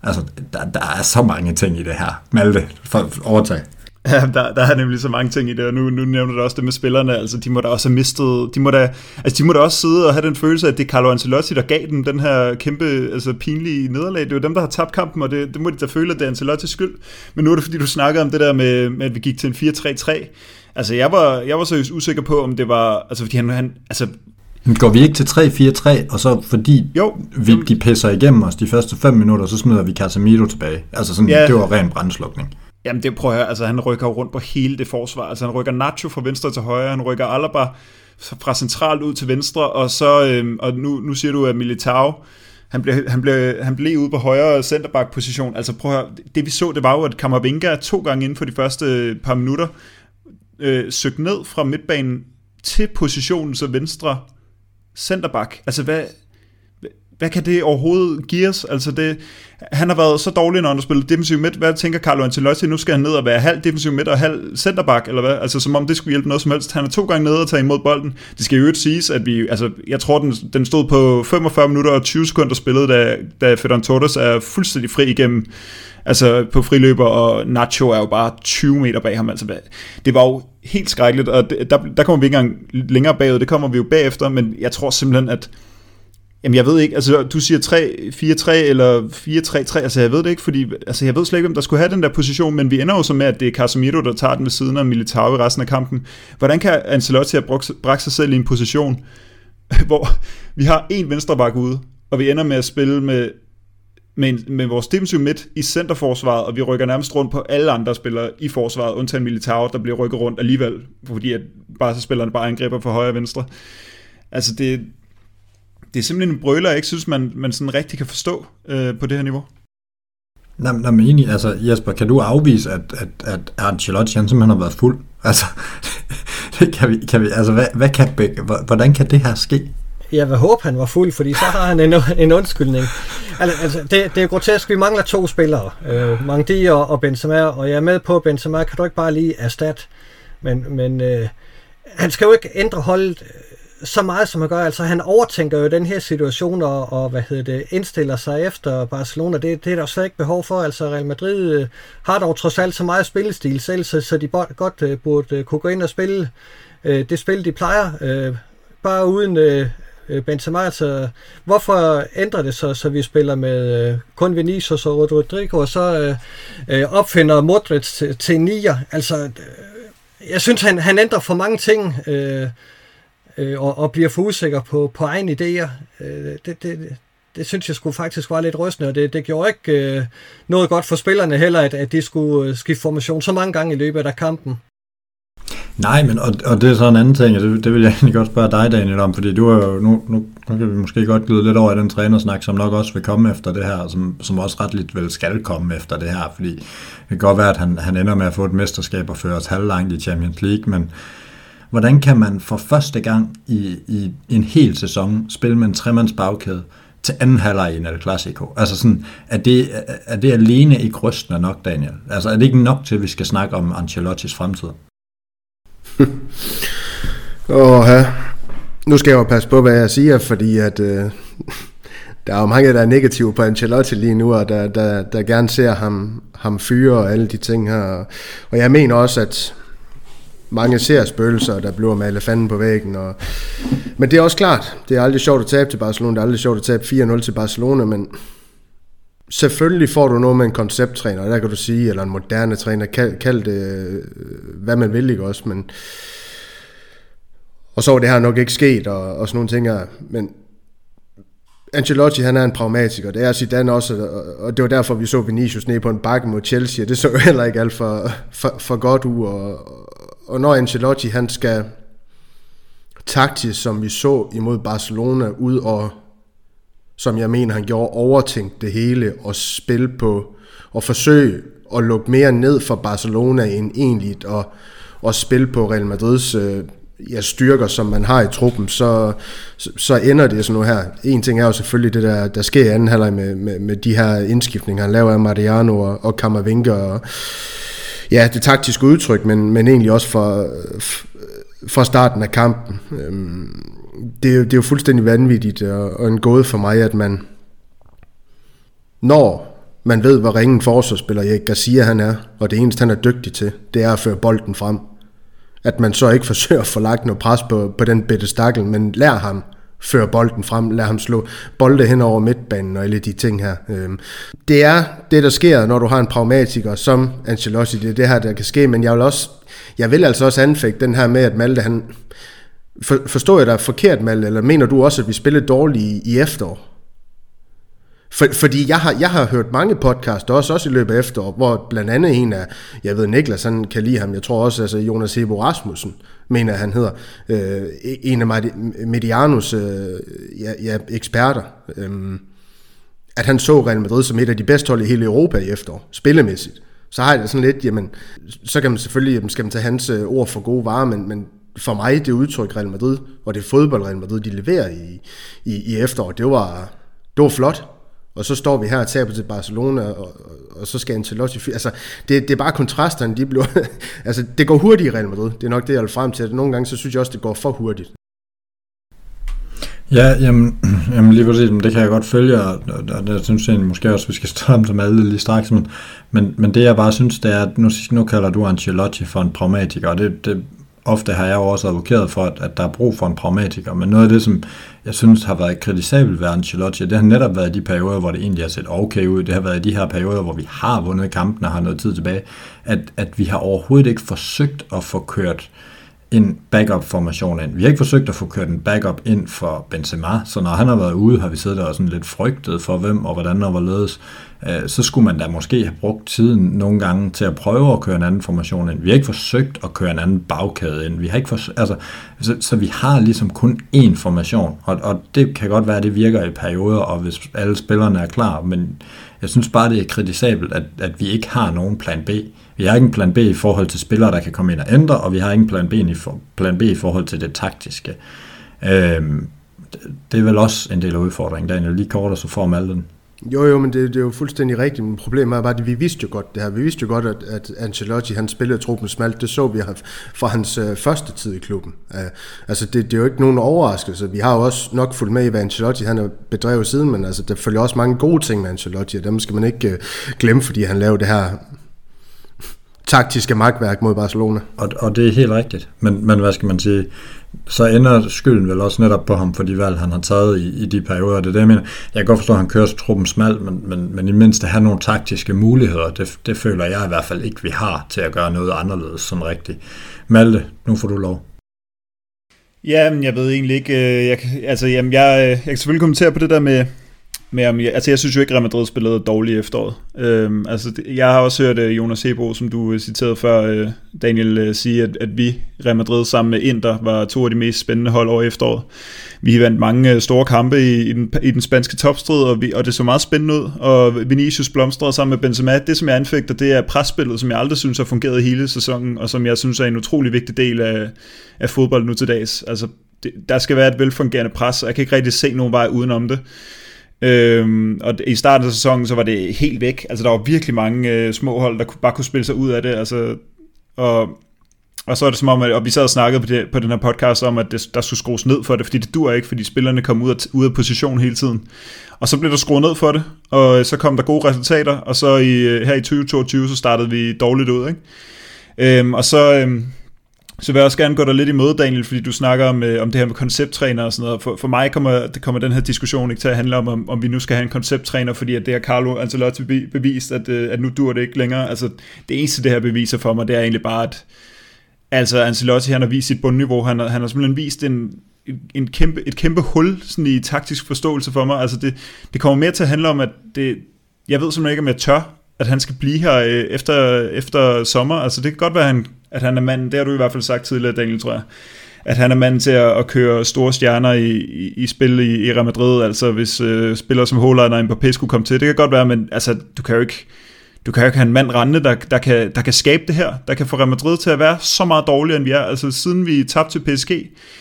Altså, der, der er så mange ting i det her. Malte, for overtag. Ja, der, der er nemlig så mange ting i det, og nu, nu nævner du også det med spillerne, altså de må da også have mistet, de må da, altså de må da også sidde og have den følelse, at det er Carlo Ancelotti, der gav dem den her kæmpe, altså pinlige nederlag. Det er jo dem, der har tabt kampen, og det, det må de da føle, at det er Ancelottis skyld. Men nu er det, fordi du snakkede om det der med, med at vi gik til en 4-3-3. Altså jeg var, jeg var seriøst usikker på, om det var, altså fordi han, han altså Går vi ikke til 3-4-3, og så fordi jo, vi, de pisser igennem os de første 5 minutter, så smider vi Casemiro tilbage. Altså sådan, ja. det var ren brandslukning. Jamen det prøver jeg, altså han rykker rundt på hele det forsvar. Altså han rykker Nacho fra venstre til højre, han rykker Alaba fra centralt ud til venstre, og så, øhm, og nu, nu siger du, at Militao, han blev, han blev, han blev ude på højre centerback-position. Altså prøv at høre, det vi så, det var jo, at Kammervinga to gange inden for de første øh, par minutter øh, søgte ned fra midtbanen til positionen så venstre centerback. Altså hvad, hvad kan det overhovedet give os? Altså det, han har været så dårlig, når han har spillet defensiv midt. Hvad tænker Carlo Ancelotti? Nu skal han ned og være halv defensiv midt og halv centerback, eller hvad? Altså som om det skulle hjælpe noget som helst. Han er to gange nede og tager imod bolden. Det skal jo ikke siges, at vi, altså jeg tror, den, den stod på 45 minutter og 20 sekunder spillet, da, da Ferdinand Torres er fuldstændig fri igennem altså på friløber, og Nacho er jo bare 20 meter bag ham. Altså, det var jo helt skrækkeligt, og der, der kommer vi ikke engang længere bagud, det kommer vi jo bagefter, men jeg tror simpelthen, at Jamen jeg ved ikke, altså du siger 3-4-3 eller 4-3-3, altså jeg ved det ikke, fordi altså, jeg ved slet ikke, om der skulle have den der position, men vi ender jo så med, at det er Casemiro, der tager den ved siden af Militao i resten af kampen. Hvordan kan Ancelotti have bragt sig selv i en position, hvor vi har en venstreback ude, og vi ender med at spille med, med, en, med vores defensiv midt i centerforsvaret, og vi rykker nærmest rundt på alle andre spillere i forsvaret, undtagen Militao, der bliver rykket rundt alligevel, fordi at bare så spillerne bare angriber for højre og venstre. Altså det, det er simpelthen en brøler, jeg ikke synes, man, man sådan rigtig kan forstå øh, på det her niveau. Nej, nej, men egentlig, altså Jesper, kan du afvise, at, at, at Ancelotti han simpelthen har været fuld? Altså, det kan vi, kan vi, altså hvad, hvad kan, hvordan kan det her ske? Jeg vil håbe, han var fuld, fordi så har han en, en undskyldning. Altså, altså det, det er grotesk. Vi mangler to spillere. Øh, Mangdi og, og Benzema, og jeg er med på, Benzema kan du ikke bare lige erstatte. Men, men øh, han skal jo ikke ændre holdet så meget, som han gør. Altså, han overtænker jo den her situation og, og hvad hedder det, indstiller sig efter Barcelona. Det, det er der slet ikke behov for. Altså, Real Madrid øh, har dog trods alt så meget spillestil selv, så, så de godt øh, burde øh, kunne gå ind og spille øh, det spil, de plejer. Øh, bare uden øh, øh Benzema. Altså, hvorfor ændrer det så, så vi spiller med øh, kun Vinicius og Rodrigo, og så øh, øh, opfinder Modric til, til nier? Altså, øh, jeg synes, han, han ændrer for mange ting. Øh, øh, og, og bliver for usikker på, på egne idéer. Øh, det, det, det synes jeg skulle faktisk var lidt rystende, og det, det gjorde ikke øh, noget godt for spillerne heller, at, at de skulle øh, skifte formation så mange gange i løbet af kampen. Nej, men og, og det er så en anden ting, og det, det vil jeg egentlig godt spørge dig, Daniel, om, fordi du er jo, nu, nu, nu kan vi måske godt glide lidt over i den trænersnak, som nok også vil komme efter det her, som, som også retligt vel skal komme efter det her, fordi det kan godt være, at han, han ender med at få et mesterskab og føre os halvlangt i Champions League, men hvordan kan man for første gang i, i en hel sæson spille med en tremands bagkæde, til anden halvleg i en El Clasico. Altså sådan, er det, er det alene ikke rystende nok, Daniel? Altså er det ikke nok til, at vi skal snakke om Ancelottis fremtid? Åh, ja. Nu skal jeg jo passe på, hvad jeg siger, fordi at, øh, der er jo mange, der er negative på Ancelotti lige nu, og der, der, der gerne ser ham, ham fyre og alle de ting her. Og jeg mener også, at mange ser spøgelser, der bliver med elefanten på væggen. Og... Men det er også klart, det er aldrig sjovt at tabe til Barcelona, det er aldrig sjovt at tabe 4-0 til Barcelona, men selvfølgelig får du noget med en koncepttræner, der kan du sige, eller en moderne træner, kald, kald det, øh, hvad man vil, ikke også, men... Og så var det her nok ikke sket, og, og sådan nogle ting her, men Ancelotti, han er en pragmatiker. Det er Zidane også, og det var derfor, vi så Vinicius ned på en bakke mod Chelsea. Det så jo heller ikke alt for, for, for godt ud, og, og når Ancelotti han skal taktisk, som vi så imod Barcelona, ud og som jeg mener, han gjorde, overtænkt det hele og spille på og forsøge at lukke mere ned for Barcelona end egentligt, og, og spille på Real Madrids øh, ja, styrker, som man har i truppen, så, så, så ender det sådan noget her. En ting er jo selvfølgelig det, der, der sker i anden halvleg med, med, med de her indskiftninger, han laver af Mariano og, og Kammervinke og ja, det taktiske udtryk, men, men egentlig også for, for starten af kampen. Øhm, det, er jo, det er jo fuldstændig vanvittigt og, og en gåde for mig, at man, når man ved, hvor ringen forsvarsspiller Erik Garcia han er, og det eneste, han er dygtig til, det er at føre bolden frem. At man så ikke forsøger at få lagt noget pres på, på den bitte stakkel, men lær ham føre bolden frem, lade ham slå bolde hen over midtbanen og alle de ting her. Øhm, det er det, der sker, når du har en pragmatiker som Ancelotti. Det er det her, der kan ske, men jeg vil også, jeg vil altså også anfægte den her med, at Malte, han, for, forstår jeg dig forkert, Malte, eller mener du også, at vi spillede dårligt i, i efterår? For, fordi jeg har, jeg har hørt mange podcasts, også, også i løbet af efterår, hvor blandt andet en af, jeg ved Niklas, han kan lide ham, jeg tror også, altså Jonas Hebo Rasmussen, mener han hedder, øh, e- en af Medianos øh, ja, ja, eksperter, øh, at han så Real Madrid som et af de bedste hold i hele Europa i efterår, spillemæssigt. Så har jeg det sådan lidt, jamen, så kan man selvfølgelig, jamen, skal man tage hans øh, ord for gode varer, men, men for mig, det udtryk Real Madrid, og det fodbold Real Madrid, de leverer i, i, i efterår, det var, det var flot. Og så står vi her og taber til Barcelona, og, og, og så skal Ancelotti... Altså, det, det er bare kontrasterne, de bliver... altså, det går hurtigt i Real Madrid. Det er nok det, jeg vil frem til. Nogle gange, så synes jeg også, det går for hurtigt. Ja, jamen, jamen lige præcis, det kan jeg godt følge, og, og det synes egentlig måske også, vi skal stå dem alle lige straks, men, men, men det jeg bare synes, det er, at nu, nu kalder du Ancelotti for en pragmatiker, og det, det ofte har jeg jo også advokeret for, at, at der er brug for en pragmatiker, men noget af det, som jeg synes har været kritisabelt ved Ancelotti, det har netop været de perioder, hvor det egentlig har set okay ud, det har været de her perioder, hvor vi har vundet kampen og har noget tid tilbage, at, at vi har overhovedet ikke forsøgt at få kørt en backup-formation ind. Vi har ikke forsøgt at få kørt en backup ind for Benzema, så når han har været ude, har vi siddet der og sådan lidt frygtet for hvem og hvordan og hvorledes. Øh, så skulle man da måske have brugt tiden nogle gange til at prøve at køre en anden formation ind. Vi har ikke forsøgt at køre en anden bagkæde ind. Vi har ikke forsøgt, altså, så, så vi har ligesom kun én formation, og, og det kan godt være, at det virker i perioder, og hvis alle spillerne er klar, men jeg synes bare, det er kritisabelt, at, at vi ikke har nogen plan B. Vi har ikke en plan B i forhold til spillere, der kan komme ind og ændre, og vi har ikke en plan B i, for, plan B i forhold til det taktiske. Øhm, det er vel også en del af udfordringen, Daniel. Lige kort, og så får man den. Jo, jo, men det, det er jo fuldstændig rigtigt, men problemet er bare, at vi vidste jo godt det her. Vi vidste jo godt, at, at Ancelotti, han spillede truppen smalt. Det så vi fra hans øh, første tid i klubben. Øh, altså, det, det er jo ikke nogen overraskelse. Vi har jo også nok fulgt med i, hvad Ancelotti han har bedrevet siden, men altså, der følger også mange gode ting med Ancelotti, og dem skal man ikke øh, glemme, fordi han lavede det her taktiske magtværk mod Barcelona. Og, og det er helt rigtigt. Men, men hvad skal man sige, så ender skylden vel også netop på ham for de valg, han har taget i, i de perioder. Det er det, jeg mener. Jeg kan godt forstå, at han kører truppen smal, men, men, men i mindst at have nogle taktiske muligheder, det, det føler jeg i hvert fald ikke, vi har til at gøre noget anderledes sådan rigtigt. Malte, nu får du lov. Ja, men jeg ved egentlig ikke, øh, jeg, altså, jamen, jeg, øh, jeg kan selvfølgelig kommentere på det der med, med om, altså jeg synes jo ikke, at Real Madrid spillede dårligt i efteråret. Øhm, altså, jeg har også hørt øh, Jonas Sebo, som du øh, citerede før, øh, Daniel, sige, at, at vi, Real Madrid sammen med Inter, var to af de mest spændende hold over efteråret. Vi vandt mange store kampe i, i, den, i den spanske topstrid, og, vi, og det så meget spændende ud. Og Vinicius blomstrede sammen med Benzema. Det, som jeg anfægter, det er presspillet, som jeg aldrig synes har fungeret hele sæsonen, og som jeg synes er en utrolig vigtig del af, af fodbold nu til dags. Altså, det, der skal være et velfungerende pres, og jeg kan ikke rigtig se nogen vej udenom det. Øhm, og i starten af sæsonen, så var det helt væk. Altså, der var virkelig mange øh, små hold, der bare kunne spille sig ud af det. Altså, og, og så er det som om, at, og vi sad og snakkede på, det, på den her podcast om, at det, der skulle skrues ned for det, fordi det dur ikke, fordi spillerne kom ud af, ud af position hele tiden. Og så blev der skruet ned for det, og øh, så kom der gode resultater, og så i, øh, her i 2022, så startede vi dårligt ud, ikke? Øhm, og så... Øhm, så vil jeg også gerne gå dig lidt imod, Daniel, fordi du snakker om, øh, om det her med koncepttræner og sådan noget. For, for mig kommer, det kommer den her diskussion ikke til at handle om, om, om vi nu skal have en koncepttræner, fordi at det har Carlo Ancelotti bevist, at, øh, at nu dur det ikke længere. Altså, det eneste, det her beviser for mig, det er egentlig bare, at altså, Ancelotti han har vist sit bundniveau. Han, han har simpelthen vist en, en kæmpe, et kæmpe hul sådan i taktisk forståelse for mig. Altså, det, det kommer mere til at handle om, at det, jeg ved simpelthen ikke, om jeg tør at han skal blive her øh, efter, efter sommer. Altså det kan godt være, at han, at han er manden, det har du i hvert fald sagt tidligere, Daniel, tror jeg, at han er manden til at, at køre store stjerner i, i, i spil i, i Real Madrid, altså hvis øh, spillere som Haaland og Mbappé skulle komme til. Det kan godt være, men altså, du kan jo ikke, du kan jo ikke have en mand rende, der, der, kan, der kan skabe det her, der kan få Real Madrid til at være så meget dårligere, end vi er. Altså siden vi tabte til PSG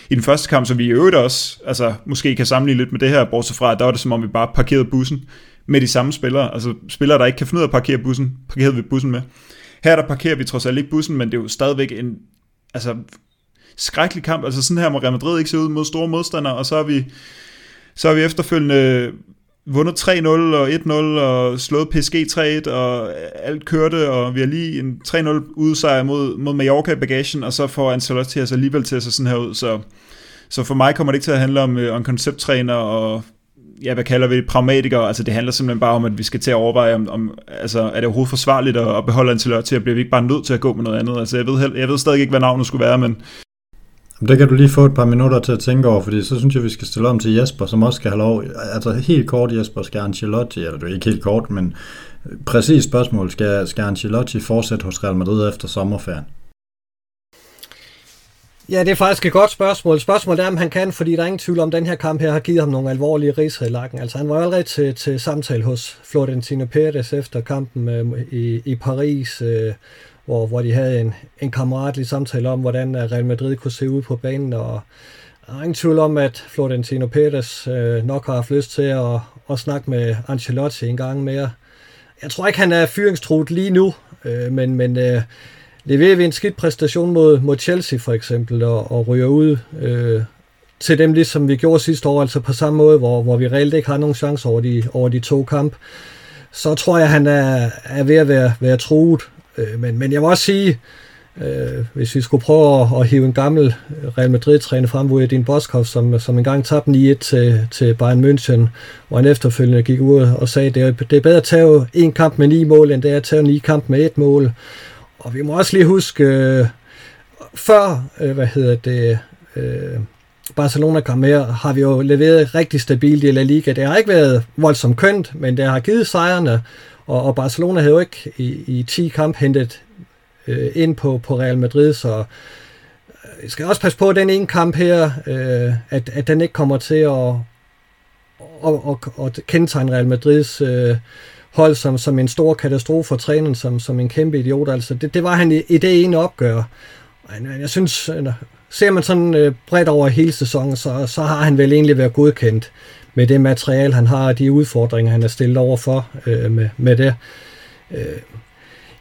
i den første kamp, så vi i øvrigt også, altså måske kan sammenligne lidt med det her, bortset fra, at der var det som om vi bare parkerede bussen med de samme spillere. Altså spillere, der ikke kan finde ud af at parkere bussen, parkerede vi bussen med. Her der parkerer vi trods alt ikke bussen, men det er jo stadigvæk en altså, skrækkelig kamp. Altså sådan her må Real Madrid ikke se ud mod store modstandere, og så har vi, så har vi efterfølgende vundet 3-0 og 1-0 og slået PSG 3-1 og alt kørte, og vi har lige en 3-0 udsejr mod, mod Mallorca i bagagen, og så får Ancelotti altså alligevel til at se sådan her ud, så, så for mig kommer det ikke til at handle om, øh, om koncepttræner og ja, hvad kalder vi det, pragmatikere, altså det handler simpelthen bare om, at vi skal til at overveje, om, om altså, er det overhovedet forsvarligt at, at beholde Ancelotti, og bliver vi ikke bare nødt til at gå med noget andet? Altså jeg ved, jeg ved stadig ikke, hvad navnet skulle være, men... Det kan du lige få et par minutter til at tænke over, fordi så synes jeg, vi skal stille om til Jesper, som også skal have lov, altså helt kort Jesper, skal Ancelotti, eller det er ikke helt kort, men præcis spørgsmål, skal, skal Ancelotti fortsætte hos Real Madrid efter sommerferien? Ja, det er faktisk et godt spørgsmål. Spørgsmålet er, om han kan, fordi der er ingen tvivl om, at den her kamp her har givet ham nogle alvorlige riser i lakken. Altså, han var allerede til, til samtale hos Florentino Pérez efter kampen øh, i, i Paris, øh, hvor, hvor de havde en, en kammeratlig samtale om, hvordan øh, Real Madrid kunne se ud på banen, og der er ingen tvivl om, at Florentino Pérez øh, nok har haft lyst til at, at snakke med Ancelotti en gang mere. Jeg tror ikke, han er fyringstruet lige nu, øh, men, men øh, leverer vi en skidt præstation mod, mod Chelsea for eksempel, og, og ryger ud øh, til dem, ligesom vi gjorde sidste år, altså på samme måde, hvor, hvor vi reelt ikke har nogen chance over de, over de to kamp, så tror jeg, han er, er ved at være, være truet. Øh, men, men jeg må også sige, øh, hvis vi skulle prøve at, at hive en gammel Real Madrid-træner frem, hvor din Boskov, som, som engang tabte 9-1 til, til Bayern München, hvor han efterfølgende gik ud og sagde, det er, det er bedre at tage en kamp med ni mål, end det er at tage ni kamp med et mål. Og vi må også lige huske, øh, før, øh, hvad hedder det, øh, Barcelona kom med, har vi jo leveret rigtig stabilt i La Liga. Det har ikke været voldsomt kønt, men det har givet sejrene, og, og Barcelona havde jo ikke i, i 10 kamp hentet øh, ind på, på Real Madrid, så øh, jeg skal også passe på den ene kamp her, øh, at, at den ikke kommer til at, at, at, at kendetegne Real Madrids øh, hold som, som en stor katastrofe for træneren, som, som en kæmpe idiot. Altså, det, det var han i, i det ene opgør. Men jeg synes, ser man sådan øh, bredt over hele sæsonen, så, så har han vel egentlig været godkendt med det materiale, han har, og de udfordringer, han er stillet over for øh, med, med det. Øh,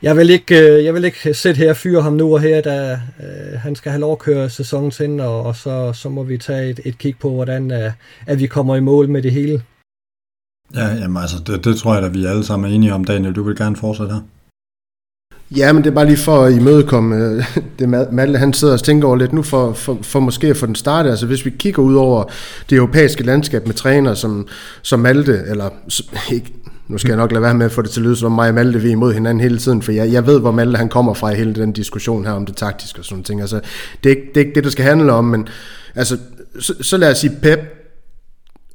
jeg vil ikke, øh, jeg vil ikke sætte her og fyre ham nu og her, da øh, han skal have lov at køre sæsonen til, og, og så, så må vi tage et, et kig på, hvordan øh, at vi kommer i mål med det hele. Ja, jamen altså, det, det tror jeg da, vi alle sammen er enige om. Daniel, du vil gerne fortsætte her. Ja, men det er bare lige for at imødekomme øh, det Malte, han sidder og tænker over lidt nu, for, for, for måske at få den startet. Altså hvis vi kigger ud over det europæiske landskab med træner som, som Malte, eller ikke, nu skal jeg nok lade være med at få det til at lyde som mig og Malte, vi er imod hinanden hele tiden, for jeg, jeg ved, hvor Malte han kommer fra i hele den diskussion her om det taktiske og sådan ting. Altså, det, er ikke, det er ikke det, der skal handle om, men altså, så, så lad os sige, Pep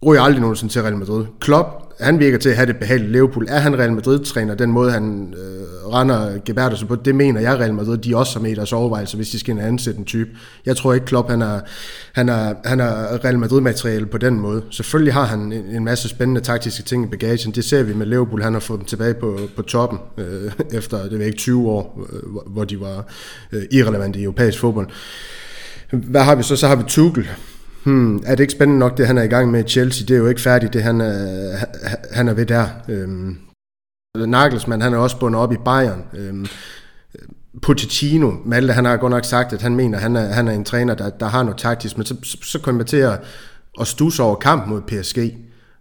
ryger aldrig nogensinde til Real Madrid. Klopp han virker til at have det behageligt Liverpool. Er han Real Madrid-træner, den måde han øh, render Gebertes på, det mener jeg Real Madrid, de også har med i deres overvejelser, hvis de skal ansætte en type. Jeg tror ikke Klopp, han er, han er, han er Real Madrid-materiale på den måde. Selvfølgelig har han en, en masse spændende taktiske ting i bagagen. Det ser vi med Liverpool, han har fået dem tilbage på, på toppen, øh, efter det ved ikke 20 år, øh, hvor de var øh, irrelevante i europæisk fodbold. Hvad har vi så? Så har vi Tuchel, hmm, er det ikke spændende nok, det han er i gang med i Chelsea? Det er jo ikke færdigt, det han er, han er ved der. Øhm, Nagelsmann, han er også bundet op i Bayern. Øhm, Pochettino, Malte, han har godt nok sagt, at han mener, at han er, han er en træner, der, der har noget taktisk, men så, så, så kommer man til at, at stusse over kamp mod PSG,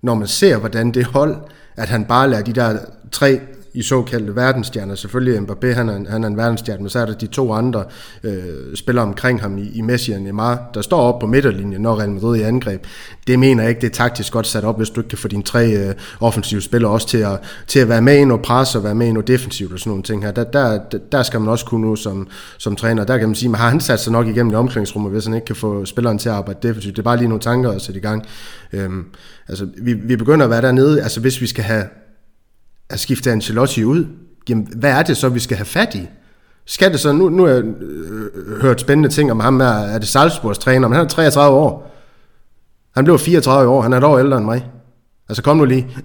når man ser, hvordan det hold, at han bare lader de der tre i såkaldte verdensstjerner. Selvfølgelig Mbappé, han er, han er en verdensstjerne, men så er der de to andre øh, spillere omkring ham i, i Messi og Neymar, der står op på midterlinjen, når Real Madrid er i angreb. Det mener jeg ikke, det er taktisk godt sat op, hvis du ikke kan få dine tre øh, offensive spillere også til at, til at være med i noget pres og være med i noget defensivt og sådan nogle ting her. Der, der, der skal man også kunne nu som, som træner. Der kan man sige, man har han sat sig nok igennem det omklædningsrum, hvis han ikke kan få spilleren til at arbejde defensivt. Det er bare lige nogle tanker at sætte i gang. Øhm, altså, vi, vi begynder at være dernede, altså hvis vi skal have at skifte Ancelotti ud, jamen, hvad er det så, vi skal have fat i? Skal det så, nu, nu har jeg øh, hørt spændende ting om ham her, er det Salzburgs træner, men han er 33 år. Han blev 34 år, han er et år ældre end mig. Altså kom nu lige.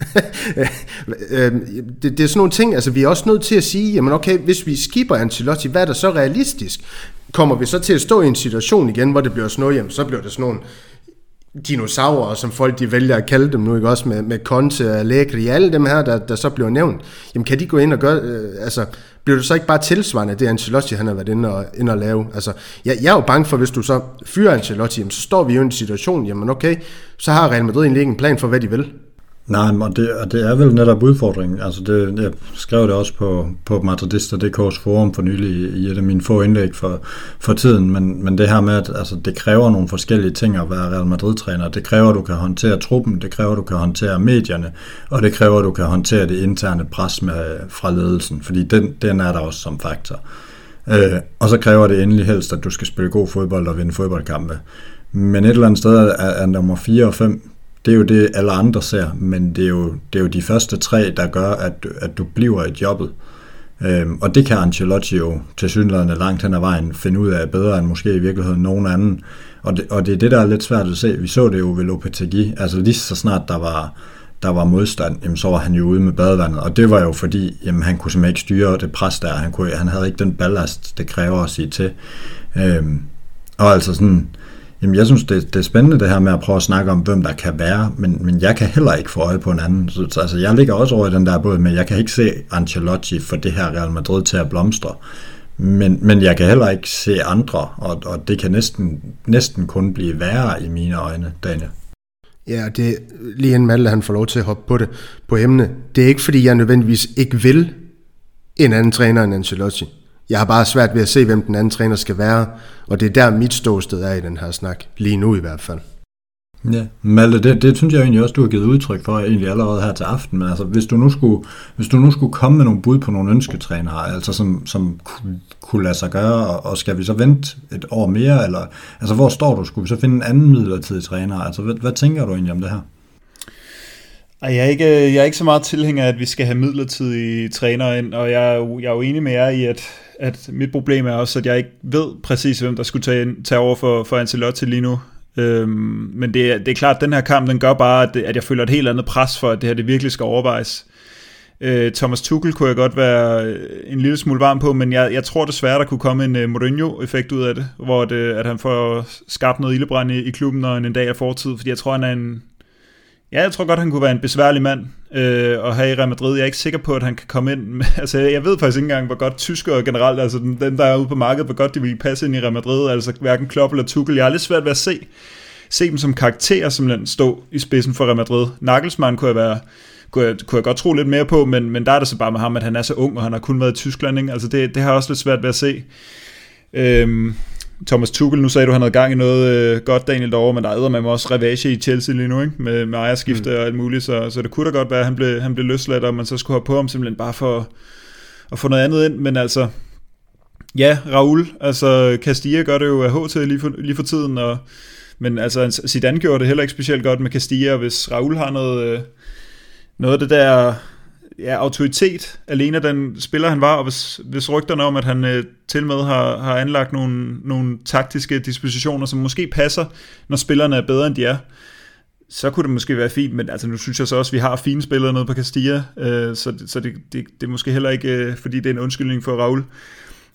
Øhm, det, det er sådan nogle ting, altså vi er også nødt til at sige, jamen okay, hvis vi skipper Ancelotti, hvad er der så realistisk? Kommer vi så til at stå i en situation igen, hvor det bliver sådan noget, jamen så bliver det sådan nogle dinosaurer, som folk de vælger at kalde dem nu, ikke også med, med Conte og Allegri, alle dem her, der, der så bliver nævnt, jamen kan de gå ind og gøre, øh, altså bliver du så ikke bare tilsvarende det Ancelotti han har været inde og, inde og lave? Altså, jeg, jeg er jo bange for, hvis du så fyrer Ancelotti, jamen, så står vi jo i en situation, jamen okay, så har Real Madrid egentlig ikke en plan for, hvad de vil. Nej, og det, og det er vel netop udfordringen. Altså det, jeg skrev det også på, på Madridista.dk's forum for nylig i et af mine få indlæg for, for tiden, men, men det her med, at altså, det kræver nogle forskellige ting at være Real Madrid-træner. Det kræver, at du kan håndtere truppen, det kræver, at du kan håndtere medierne, og det kræver, at du kan håndtere det interne pres med, fra ledelsen, fordi den, den er der også som faktor. Øh, og så kræver det endelig helst, at du skal spille god fodbold og vinde fodboldkampe. Men et eller andet sted er, er nummer 4 og 5 det er jo det, alle andre ser, men det er jo, det er jo de første tre, der gør, at, at du bliver i jobbet. Øhm, og det kan Ancelotti jo til synligheden langt hen ad vejen finde ud af bedre end måske i virkeligheden nogen anden. Og det, og det er det, der er lidt svært at se. Vi så det jo ved Lopetegui. Altså lige så snart der var, der var modstand, jamen, så var han jo ude med badevandet. Og det var jo fordi, jamen, han kunne simpelthen ikke styre det pres der. Han, kunne, han havde ikke den ballast, det kræver at sige til. Øhm, og altså sådan, Jamen, jeg synes, det, det er spændende det her med at prøve at snakke om, hvem der kan være, men, men jeg kan heller ikke få øje på en anden. Så, så, altså, jeg ligger også over i den der båd, men jeg kan ikke se Ancelotti for det her Real Madrid til at blomstre. Men, men jeg kan heller ikke se andre, og, og det kan næsten, næsten kun blive værre i mine øjne, Daniel. Ja, det er lige en Malte han får lov til at hoppe på det på emne. Det er ikke fordi, jeg nødvendigvis ikke vil en anden træner end Ancelotti. Jeg har bare svært ved at se, hvem den anden træner skal være, og det er der mit ståsted er i den her snak, lige nu i hvert fald. Ja, Malte, det, det synes jeg egentlig også, du har givet udtryk for egentlig allerede her til aften, men altså, hvis du nu skulle, hvis du nu skulle komme med nogle bud på nogle ønsketrænere, altså som, som kunne, kunne lade sig gøre, og, og skal vi så vente et år mere, eller altså hvor står du? Skulle vi så finde en anden midlertidig træner? Altså, hvad, hvad tænker du egentlig om det her? Jeg er, ikke, jeg er ikke så meget tilhænger af, at vi skal have midlertidige trænere ind, og jeg er, jo, jeg er jo enig med jer i, at, at mit problem er også, at jeg ikke ved præcis, hvem der skulle tage, tage over for, for Ancelotti lige nu. Øhm, men det, det er klart, at den her kamp, den gør bare, at, at jeg føler et helt andet pres for, at det her det virkelig skal overvejes. Øh, Thomas Tuchel kunne jeg godt være øh, en lille smule varm på, men jeg, jeg tror desværre, der kunne komme en uh, Mourinho-effekt ud af det, hvor det, at han får skabt noget ildebrand i, i klubben, når en, en dag er fortid, fordi jeg tror, han er en, Ja, jeg tror godt, han kunne være en besværlig mand øh, at have i Real Madrid. Jeg er ikke sikker på, at han kan komme ind. altså, jeg ved faktisk ikke engang, hvor godt tyskere generelt, altså dem, der er ude på markedet, hvor godt de vil passe ind i Real Madrid. Altså hverken Klopp eller Tuchel. Jeg har lidt svært ved at se, se dem som karakterer som den stå i spidsen for Real Madrid. Nagelsmann kunne jeg være kunne jeg, kunne jeg godt tro lidt mere på, men, men der er det så bare med ham, at han er så ung, og han har kun været i Tyskland, ikke? Altså det, det har også lidt svært ved at se. Øhm, Thomas Tuchel, nu sagde du, han havde gang i noget øh, godt, Daniel, derovre, men der er med også revage i Chelsea lige nu, ikke? Med, med ejerskifte mm. og alt muligt, så, så det kunne da godt være, at han blev, han blev løsladt, og man så skulle have på ham simpelthen bare for at få noget andet ind, men altså, ja, Raul, altså Castilla gør det jo af HT lige for, lige for tiden, og, men altså Zidane gjorde det heller ikke specielt godt med Castilla, hvis Raul har noget, øh, noget af det der ja, autoritet alene den spiller han var, og hvis, hvis rygterne om, at han øh, til med har, har anlagt nogle, nogle taktiske dispositioner, som måske passer, når spillerne er bedre end de er, så kunne det måske være fint, men altså nu synes jeg så også, at vi har fine spillere nede på Castilla, øh, så, så det, det, det er måske heller ikke, øh, fordi det er en undskyldning for Raul.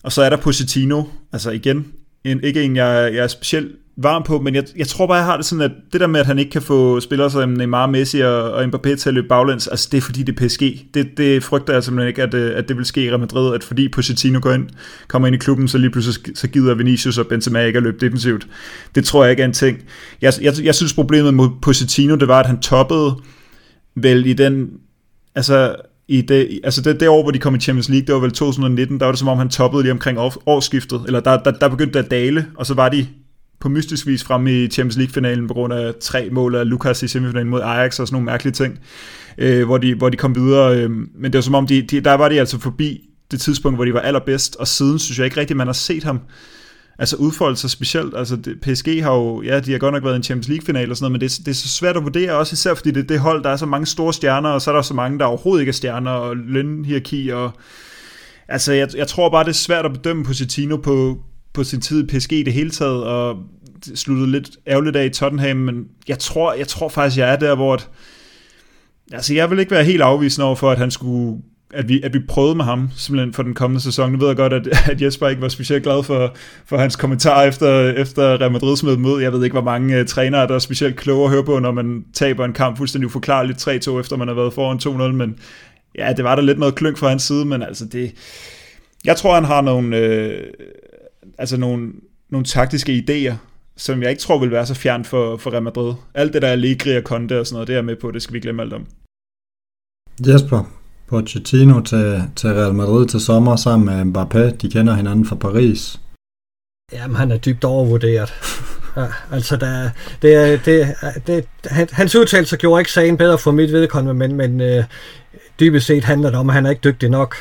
Og så er der Positino, altså igen, en, ikke en, jeg, jeg er specielt varm på, men jeg, jeg tror bare, jeg har det sådan, at det der med, at han ikke kan få spillere som Neymar, Messi og, og Mbappé til at løbe baglæns, altså det er fordi, det er PSG. Det, det frygter jeg simpelthen ikke, at, øh, at det vil ske i Real Madrid, at fordi Pochettino går ind, kommer ind i klubben, så lige pludselig så gider Vinicius og Benzema ikke at løbe defensivt. Det tror jeg ikke er en ting. Jeg, jeg, jeg synes, problemet med Pochettino, det var, at han toppede vel i den, altså i det, altså det, det år, hvor de kom i Champions League, det var vel 2019, der var det som om, han toppede lige omkring årsskiftet, eller der, der, der begyndte det at dale, og så var de på mystisk vis frem i Champions League-finalen på grund af tre mål af Lukas i semifinalen mod Ajax og sådan nogle mærkelige ting, øh, hvor, de, hvor de kom videre. Øh, men det var som om, de, de, der var de altså forbi det tidspunkt, hvor de var allerbedst, og siden synes jeg ikke rigtigt, man har set ham altså udfolde sig specielt. Altså det, PSG har jo, ja, de har godt nok været i en Champions League-final og sådan noget, men det, det er så svært at vurdere, også især fordi det det hold, der er så mange store stjerner, og så er der så mange, der overhovedet ikke er stjerner, og lønhierarki, og altså jeg, jeg tror bare, det er svært at bedømme Positino på, på sin tid i PSG i det hele taget, og sluttede lidt ærgerligt af i Tottenham, men jeg tror, jeg tror faktisk, jeg er der, hvor at, altså jeg vil ikke være helt afvisende over for, at han skulle at vi, at vi prøvede med ham simpelthen for den kommende sæson. Nu ved jeg godt, at, at Jesper ikke var specielt glad for, for hans kommentar efter, efter Real Madrid smed mod. Jeg ved ikke, hvor mange uh, trænere, der er specielt kloge at høre på, når man taber en kamp fuldstændig uforklarligt 3-2, efter man har været foran 2-0, men ja, det var der lidt noget klønk fra hans side, men altså det... Jeg tror, han har nogle, øh, altså nogle, nogle taktiske idéer, som jeg ikke tror vil være så fjern for, for Real Madrid. Alt det der er Ligri og Conte og sådan noget, det er med på, det skal vi glemme alt om. Jesper, Pochettino til, til Real Madrid til sommer sammen med Mbappé, de kender hinanden fra Paris. Jamen, han er dybt overvurderet. Ja, altså, der, det, det, det, han, hans udtalelse gjorde ikke sagen bedre for mit vedkommende, men, men øh, dybest set handler det om, at han er ikke dygtig nok.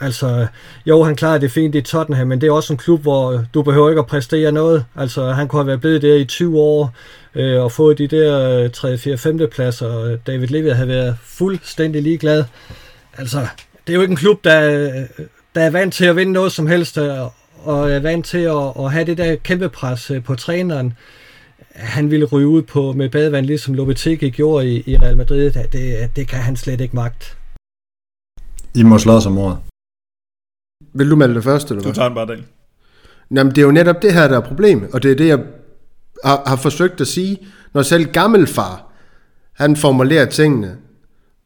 Altså, jo, han klarede det fint i Tottenham, men det er også en klub, hvor du behøver ikke at præstere noget. Altså, han kunne have været blevet der i 20 år øh, og fået de der 3, 4, 5. pladser. David Levy havde været fuldstændig ligeglad. Altså, det er jo ikke en klub, der, øh, der er vant til at vinde noget som helst, øh, og er vant til at, at have det der kæmpe pres øh, på træneren. Han ville ryge ud på med badevand, ligesom Lopetegi gjorde i, i Real Madrid. Det, det kan han slet ikke magt. I må slås om ordet. Vil du melde det først, eller hvad? Du tager den bare, dag. Jamen, det er jo netop det her, der er problemet, og det er det, jeg har, har forsøgt at sige. Når selv gammelfar, han formulerer tingene,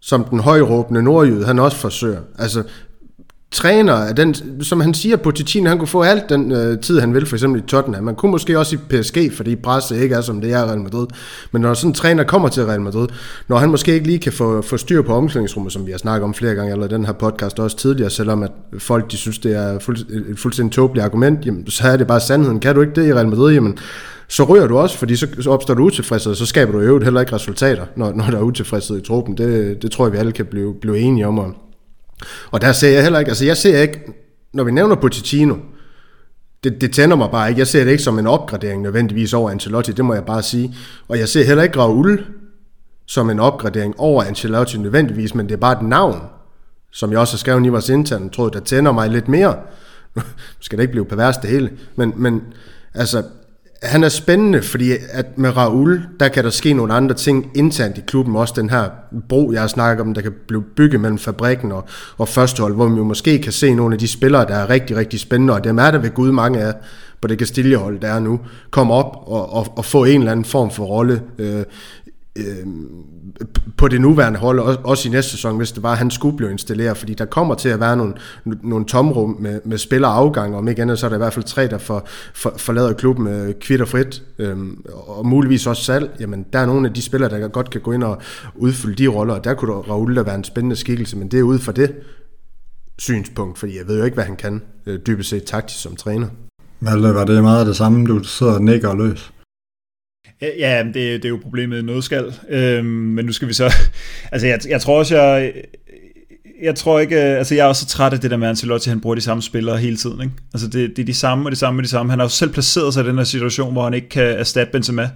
som den højråbende nordjyde, han også forsøger. Altså, træner den, som han siger, Pochettino, han kunne få alt den øh, tid, han vil, for eksempel i Tottenham. Man kunne måske også i PSG, fordi presset ikke er, som det er i Real Madrid. Men når sådan en træner kommer til Real Madrid, når han måske ikke lige kan få, få styr på omklædningsrummet, som vi har snakket om flere gange, eller den her podcast også tidligere, selvom at folk de synes, det er fuld, et fuldstændig tåbeligt argument, jamen, så er det bare sandheden. Kan du ikke det i Real Madrid, jamen, så ryger du også, fordi så opstår du utilfredshed, og så skaber du i øvrigt heller ikke resultater, når, når der er utilfredshed i truppen. Det, det tror jeg, vi alle kan blive, blive enige om. Og, og der ser jeg heller ikke, altså jeg ser ikke, når vi nævner Pochettino, det, det tænder mig bare ikke. Jeg ser det ikke som en opgradering nødvendigvis over Ancelotti, det må jeg bare sige. Og jeg ser heller ikke Raul som en opgradering over Ancelotti nødvendigvis, men det er bare et navn, som jeg også har skrevet i vores interne tråd, der tænder mig lidt mere. Nu skal det ikke blive pervers det hele, men, men altså, han er spændende, fordi at med Raul, der kan der ske nogle andre ting internt i klubben. Også den her bro, jeg har snakket om, der kan blive bygget mellem fabrikken og, og førstehold, hvor vi måske kan se nogle af de spillere, der er rigtig, rigtig spændende, og dem er der ved Gud mange af på det Castilla-hold, der er nu, komme op og, og, og få en eller anden form for rolle. Øh, øh, på det nuværende hold, også i næste sæson, hvis det var, at han skulle blive installeret, fordi der kommer til at være nogle, nogle tomrum med, med spillerafgang, og om ikke andet, så er der i hvert fald tre, der for, for, forlader klubben øh, kvitt og frit, øh, og muligvis også salg. Jamen, der er nogle af de spillere, der godt kan gå ind og udfylde de roller, og der kunne Raul da være en spændende skikkelse, men det er ud fra det synspunkt, fordi jeg ved jo ikke, hvad han kan øh, dybest set taktisk som træner. Malte, var det meget af det samme, du sidder og nikker og løs? Ja, det, det er jo problemet i nødskal. Øhm, men nu skal vi så... Altså, jeg, jeg tror også, jeg... Jeg tror ikke... Øh, altså, jeg er også så træt af det der med, Ancelotti, han bruger de samme spillere hele tiden. Ikke? Altså, det, det er de samme og de samme og de samme. Han har jo selv placeret sig i den her situation, hvor han ikke kan erstatte Benzema.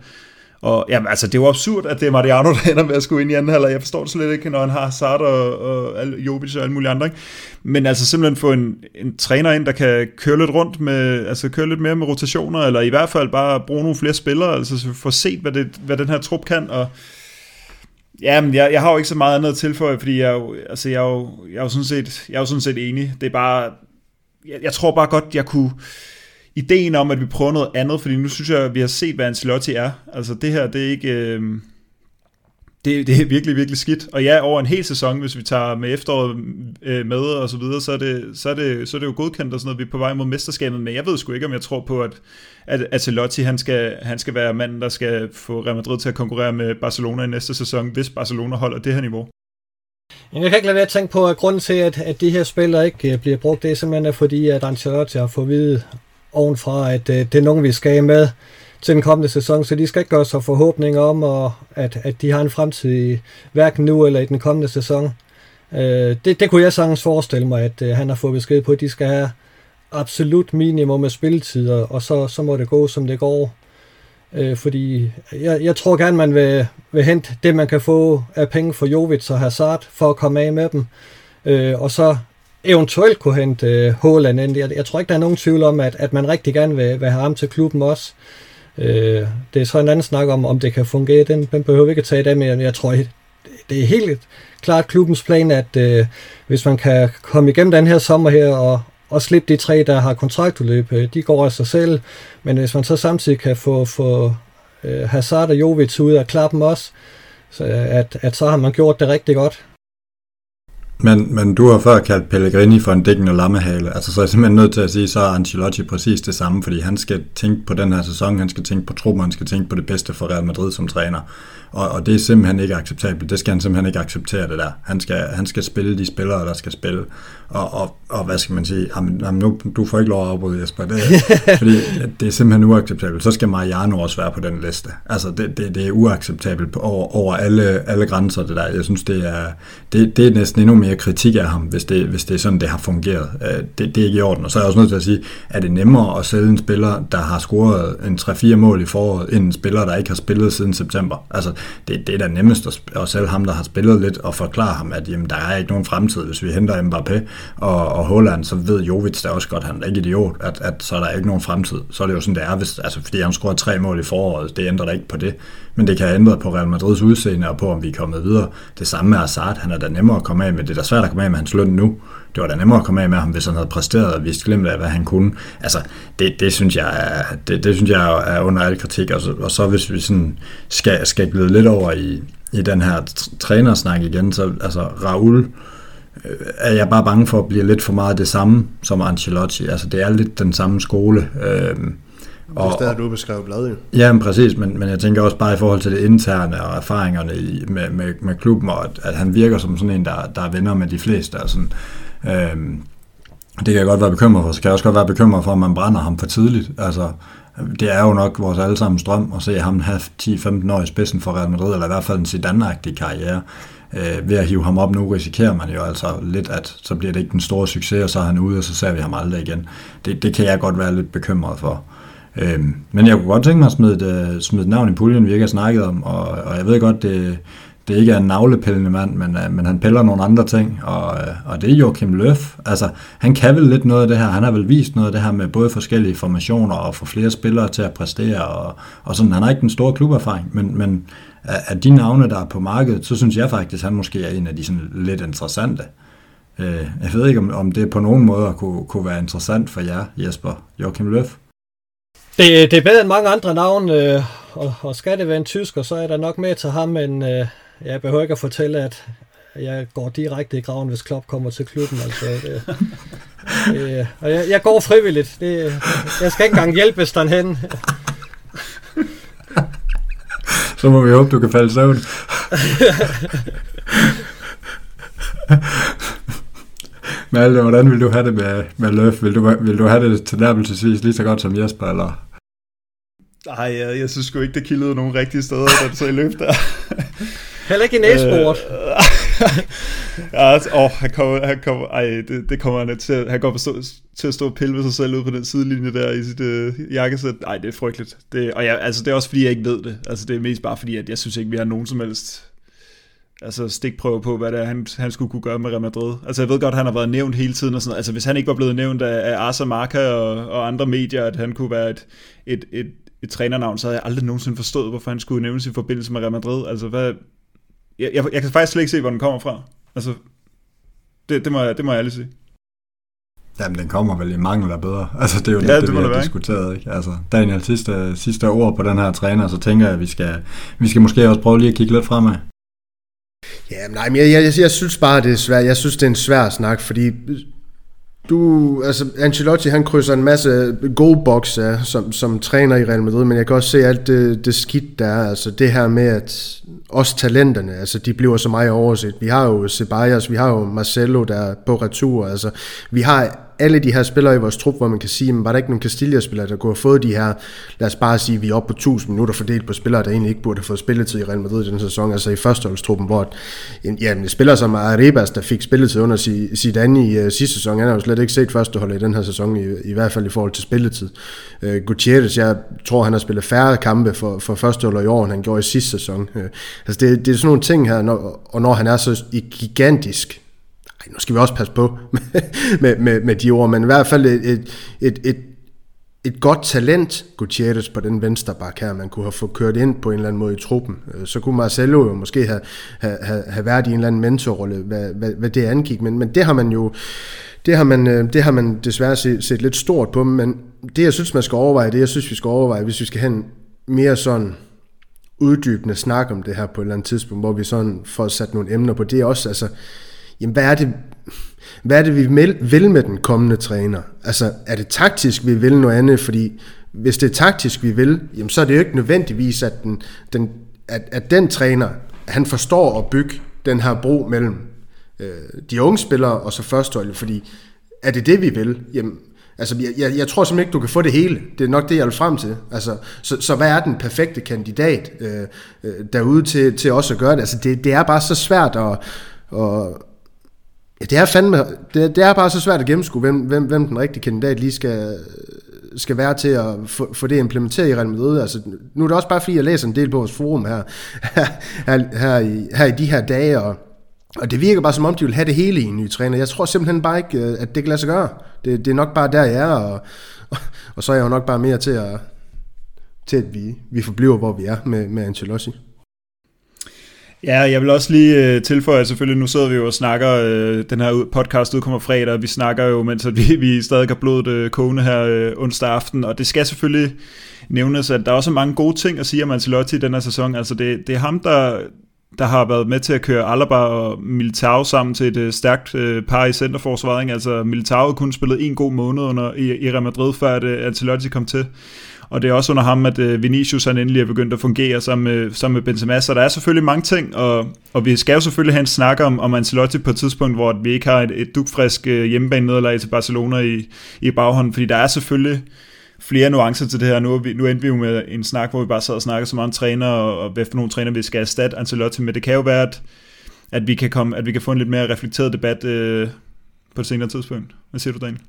Og jamen, altså, det er jo absurd, at det er Mariano, der ender med at skulle ind i anden halvleg. Jeg forstår det slet ikke, når han har Hazard og, og Jovic og alle mulige andre. Ikke? Men altså simpelthen få en, en træner ind, der kan køre lidt rundt med, altså køre lidt mere med rotationer, eller i hvert fald bare bruge nogle flere spillere, altså få set, hvad, det, hvad den her trup kan, og Ja, men jeg, jeg har jo ikke så meget andet at tilføje, fordi jeg, jo, altså, jeg, er jo, jeg, er jo sådan set, jeg er jo sådan set enig. Det er bare, jeg, jeg tror bare godt, jeg kunne, ideen om, at vi prøver noget andet, fordi nu synes jeg, at vi har set, hvad Ancelotti er. Altså det her, det er ikke... Øh, det, det er virkelig, virkelig skidt. Og ja, over en hel sæson, hvis vi tager med efteråret øh, med og så videre, så er, det, så, er det, så er det jo godkendt og sådan noget. Vi er på vej mod mesterskabet, men jeg ved sgu ikke, om jeg tror på, at, at Ancelotti, han skal, han skal være manden, der skal få Real Madrid til at konkurrere med Barcelona i næste sæson, hvis Barcelona holder det her niveau. Jeg kan ikke lade være at tænke på, at grunden til, at, at de her spillere ikke øh, bliver brugt, det er simpelthen fordi, at Ancelotti har fået at vide ovenfra, at øh, det er nogen, vi skal med til den kommende sæson, så de skal ikke gøre sig forhåbninger om, og at, at de har en fremtid i hverken nu eller i den kommende sæson. Øh, det, det kunne jeg sagtens forestille mig, at øh, han har fået besked på, at de skal have absolut minimum af spilletid, og så, så må det gå, som det går. Øh, fordi jeg, jeg tror gerne, man vil, vil hente det, man kan få af penge for Jovic og Hazard, for at komme af med dem. Øh, og så eventuelt kunne hente uh, Haaland ind. Jeg, jeg tror ikke, der er nogen tvivl om, at, at man rigtig gerne vil, vil have ham til klubben også. Øh, det er så en anden snak om, om det kan fungere. Den, den behøver vi ikke at tage i dag, men jeg tror, det er helt klart klubbens plan, at øh, hvis man kan komme igennem den her sommer her og, og slippe de tre, der har kontraktudløb, øh, de går af sig selv. Men hvis man så samtidig kan få, få øh, Hazard og Jovic ud af dem også, så at, at så har man gjort det rigtig godt. Men, men du har før kaldt Pellegrini for en dækkende lammehale, altså så er jeg simpelthen nødt til at sige, så er Ancelotti præcis det samme, fordi han skal tænke på den her sæson, han skal tænke på truppen, han skal tænke på det bedste for Real Madrid som træner. Og, og det er simpelthen ikke acceptabelt. Det skal han simpelthen ikke acceptere, det der. Han skal, han skal spille de spillere, der skal spille. Og, og, og hvad skal man sige? Jamen, jamen nu, du får ikke lov at afbryde, Jesper. Det, fordi det er simpelthen uacceptabelt. Så skal Mariano også være på den liste. Altså, det, det, det er uacceptabelt over, over alle, alle grænser, det der. Jeg synes, det er, det, det er næsten endnu mere kritik af ham, hvis det, hvis det er sådan, det har fungeret. Øh, det, det er ikke i orden. Og så er jeg også nødt til at sige, er det nemmere at sælge en spiller, der har scoret en 3-4 mål i foråret, end en spiller, der ikke har spillet siden september? Altså, det, det er da nemmest at, og selv ham, der har spillet lidt, og forklare ham, at jamen, der er ikke nogen fremtid, hvis vi henter Mbappé og, og Holland, så ved Jovic da også godt, han er ikke idiot, at, at så er der ikke nogen fremtid. Så er det jo sådan, det er, hvis, altså, fordi han scorer tre mål i foråret, det ændrer da ikke på det. Men det kan ændre på Real Madrids udseende og på, om vi er kommet videre. Det samme med Hazard, han er da nemmere at komme af med. Det er da svært at komme af med hans løn nu. Det var da nemmere at komme af med ham, hvis han havde præsteret og vist glemt af, hvad han kunne. Altså, det, det, synes, jeg er, det, det synes jeg er under al kritik. Og så, og så hvis vi sådan skal, skal glide lidt over i, i den her trænersnak igen, så altså Raul øh, er jeg bare bange for at blive lidt for meget det samme som Ancelotti. Altså det er lidt den samme skole. Øh, og, det er stadig, du beskrevet bladet jo. Ja, men præcis, men, men jeg tænker også bare i forhold til det interne og erfaringerne i, med, med, med klubben, og at, at han virker som sådan en, der, der er venner med de fleste. Og sådan, øhm, det kan jeg godt være bekymret for. Så kan jeg også godt være bekymret for, at man brænder ham for tidligt. Altså, det er jo nok vores allesammens drøm at se ham have 10-15 år i spidsen for Real Madrid, eller i hvert fald en zidane karriere. Øh, ved at hive ham op nu, risikerer man jo altså lidt, at så bliver det ikke den store succes, og så er han ude, og så ser vi ham aldrig igen. Det, det kan jeg godt være lidt bekymret for. Øh, men jeg kunne godt tænke mig at smide et, øh, smide et navn i puljen, vi ikke har snakket om, og, og jeg ved godt, det, det ikke er en navlepillende mand, men, øh, men han piller nogle andre ting, og, øh, og det er Joachim Løf. Altså, han kan vel lidt noget af det her, han har vel vist noget af det her med både forskellige formationer og få flere spillere til at præstere, og, og sådan, han har ikke den store kluberfaring, men, men af de navne, der er på markedet, så synes jeg faktisk, at han måske er en af de sådan lidt interessante. Øh, jeg ved ikke, om, om det på nogen måde kunne, kunne være interessant for jer, Jesper Joachim Løf. Det, det er bedre end mange andre navne, øh, og, og skal det være en tysker, så er der nok med til ham, men øh, jeg behøver ikke at fortælle, at jeg går direkte i graven, hvis Klopp kommer til klubben. Altså, det, det, og jeg, jeg går frivilligt. Det, jeg skal ikke engang hjælpe, hvis der er hen. Så må vi håbe, du kan falde søvn. Malte, hvordan vil du have det med, med Løf? Vil du, vil du have det tilnærmelsesvis lige så godt som Jesper, eller? Nej, jeg, jeg synes sgu ikke, det kildede nogen rigtige steder, da det så i løb der. Heller ikke i næsbordet. Øh, ja, altså, åh, han kommer, han kommer, ej, det, det kommer han til, han kommer stå, til at stå og pille ved sig selv ud på den sidelinje der i sit øh, jakkesæt. Nej, det er frygteligt. Det, og jeg, altså, det er også fordi, jeg ikke ved det. Altså, det er mest bare fordi, at jeg synes ikke, vi har nogen som helst altså stikprøve på, hvad det er, han, han skulle kunne gøre med Real Madrid. Altså jeg ved godt, han har været nævnt hele tiden, og sådan Altså hvis han ikke var blevet nævnt af, af Asa Marca og, og andre medier, at han kunne være et, et, et, et trænernavn, så havde jeg aldrig nogensinde forstået, hvorfor han skulle nævnes i forbindelse med Real Madrid. Altså hvad... Jeg, jeg, jeg kan faktisk slet ikke se, hvor den kommer fra. Altså, det, det, må, jeg, det må jeg ærligt sige. Jamen, den kommer vel i mangel af bedre. Altså, det er jo ja, det, det, vi har være, diskuteret, ikke? Altså, Daniel, sidste, sidste ord på den her træner, så tænker jeg, at vi skal, vi skal måske også prøve lige at kigge lidt fremad. Ja, nej, men jeg, jeg, jeg synes bare, det er svært. Jeg synes, det er en svær snak, fordi du, altså Ancelotti han krydser en masse gode bokse som, som træner i Real Madrid, men jeg kan også se alt det, det skidt der er, altså det her med at også talenterne, altså de bliver så meget overset. Vi har jo Ceballos, vi har jo Marcelo der på retur, altså vi har alle de her spillere i vores trup, hvor man kan sige, men var der ikke nogen Castilla-spillere, der kunne have fået de her, lad os bare sige, vi er oppe på 1000 minutter fordelt på spillere, der egentlig ikke burde have fået spilletid i Real Madrid i den sæson, altså i førsteholdstruppen, hvor ja, en spiller som Arribas, der fik spilletid under Zidane i uh, sidste sæson, han har jo slet ikke set førsteholdet i den her sæson, i, i hvert fald i forhold til spilletid. Uh, Gutierrez, jeg tror, han har spillet færre kampe for, for førsteholdet i år, end han gjorde i sidste sæson. Uh, altså det, det er sådan nogle ting her, når, og når han er så gigantisk, nu skal vi også passe på med, med, med de ord, men i hvert fald et, et, et, et, et godt talent, Gutierrez på den venstre bak her, man kunne have fået kørt ind på en eller anden måde i truppen. Øh, så kunne Marcelo jo måske have, have, have været i en eller anden mentorrolle, hvad, hvad, hvad det angik, men, men det har man jo det har man, øh, det har man desværre set, set lidt stort på, men det jeg synes, man skal overveje, det jeg synes, vi skal overveje, hvis vi skal have en mere sådan uddybende snak om det her på et eller andet tidspunkt, hvor vi sådan får sat nogle emner på, det er også, altså, jamen hvad er det, hvad er det, vi vil med den kommende træner? Altså, er det taktisk, vi vil noget andet? Fordi hvis det er taktisk, vi vil, jamen, så er det jo ikke nødvendigvis, at den, den, at, at den træner, han forstår at bygge den her bro mellem øh, de unge spillere og så førsteholdet, fordi er det det, vi vil? Jamen, altså, jeg, jeg, jeg tror simpelthen ikke, du kan få det hele. Det er nok det, jeg vil frem til. Altså, så, så hvad er den perfekte kandidat øh, øh, derude til, til også at gøre det? Altså, det, det er bare så svært at, at, Ja, det er fandme, det, det er bare så svært at gennemskue, hvem, hvem, hvem den rigtige kandidat lige skal, skal være til at få, få det implementeret i Real Madrid. Altså, nu er det også bare fordi, jeg læser en del på vores forum her, her, her, i, her i de her dage, og, og det virker bare som om, de vil have det hele i en ny træner. Jeg tror simpelthen bare ikke, øh, at det kan lade sig gøre. Det, det er nok bare der, jeg er, og, og, og så er jeg jo nok bare mere til at, til at vi, vi forbliver, hvor vi er med, med Ancelotti. Ja, jeg vil også lige øh, tilføje, at selvfølgelig nu sidder vi jo og snakker, øh, den her podcast udkommer fredag, og vi snakker jo, mens at vi, vi stadig har blodet øh, kogende her øh, onsdag aften, og det skal selvfølgelig nævnes, at der er også mange gode ting at sige om Ancelotti i den her sæson. Altså det, det er ham, der, der har været med til at køre Alaba og Militao sammen til et øh, stærkt øh, par i centerforsvaret. Altså Militao kun spillet en god måned under, i, i Real Madrid, før at øh, Ancelotti kom til og det er også under ham, at øh, Vinicius han endelig er begyndt at fungere sammen med, sammen med Benzema, så der er selvfølgelig mange ting, og, og vi skal jo selvfølgelig have en snak om, om Ancelotti på et tidspunkt, hvor vi ikke har et, et dugfrisk øh, hjemmebane nederlag til Barcelona i, i baghånden, fordi der er selvfølgelig flere nuancer til det her. Nu, er vi, nu endte vi jo med en snak, hvor vi bare sad og snakkede så meget om træner, og, og hvad for nogle træner vi skal erstatte Ancelotti med. Det kan jo være, at, at, vi, kan komme, at vi kan få en lidt mere reflekteret debat øh, på et senere tidspunkt. Hvad siger du, Daniel?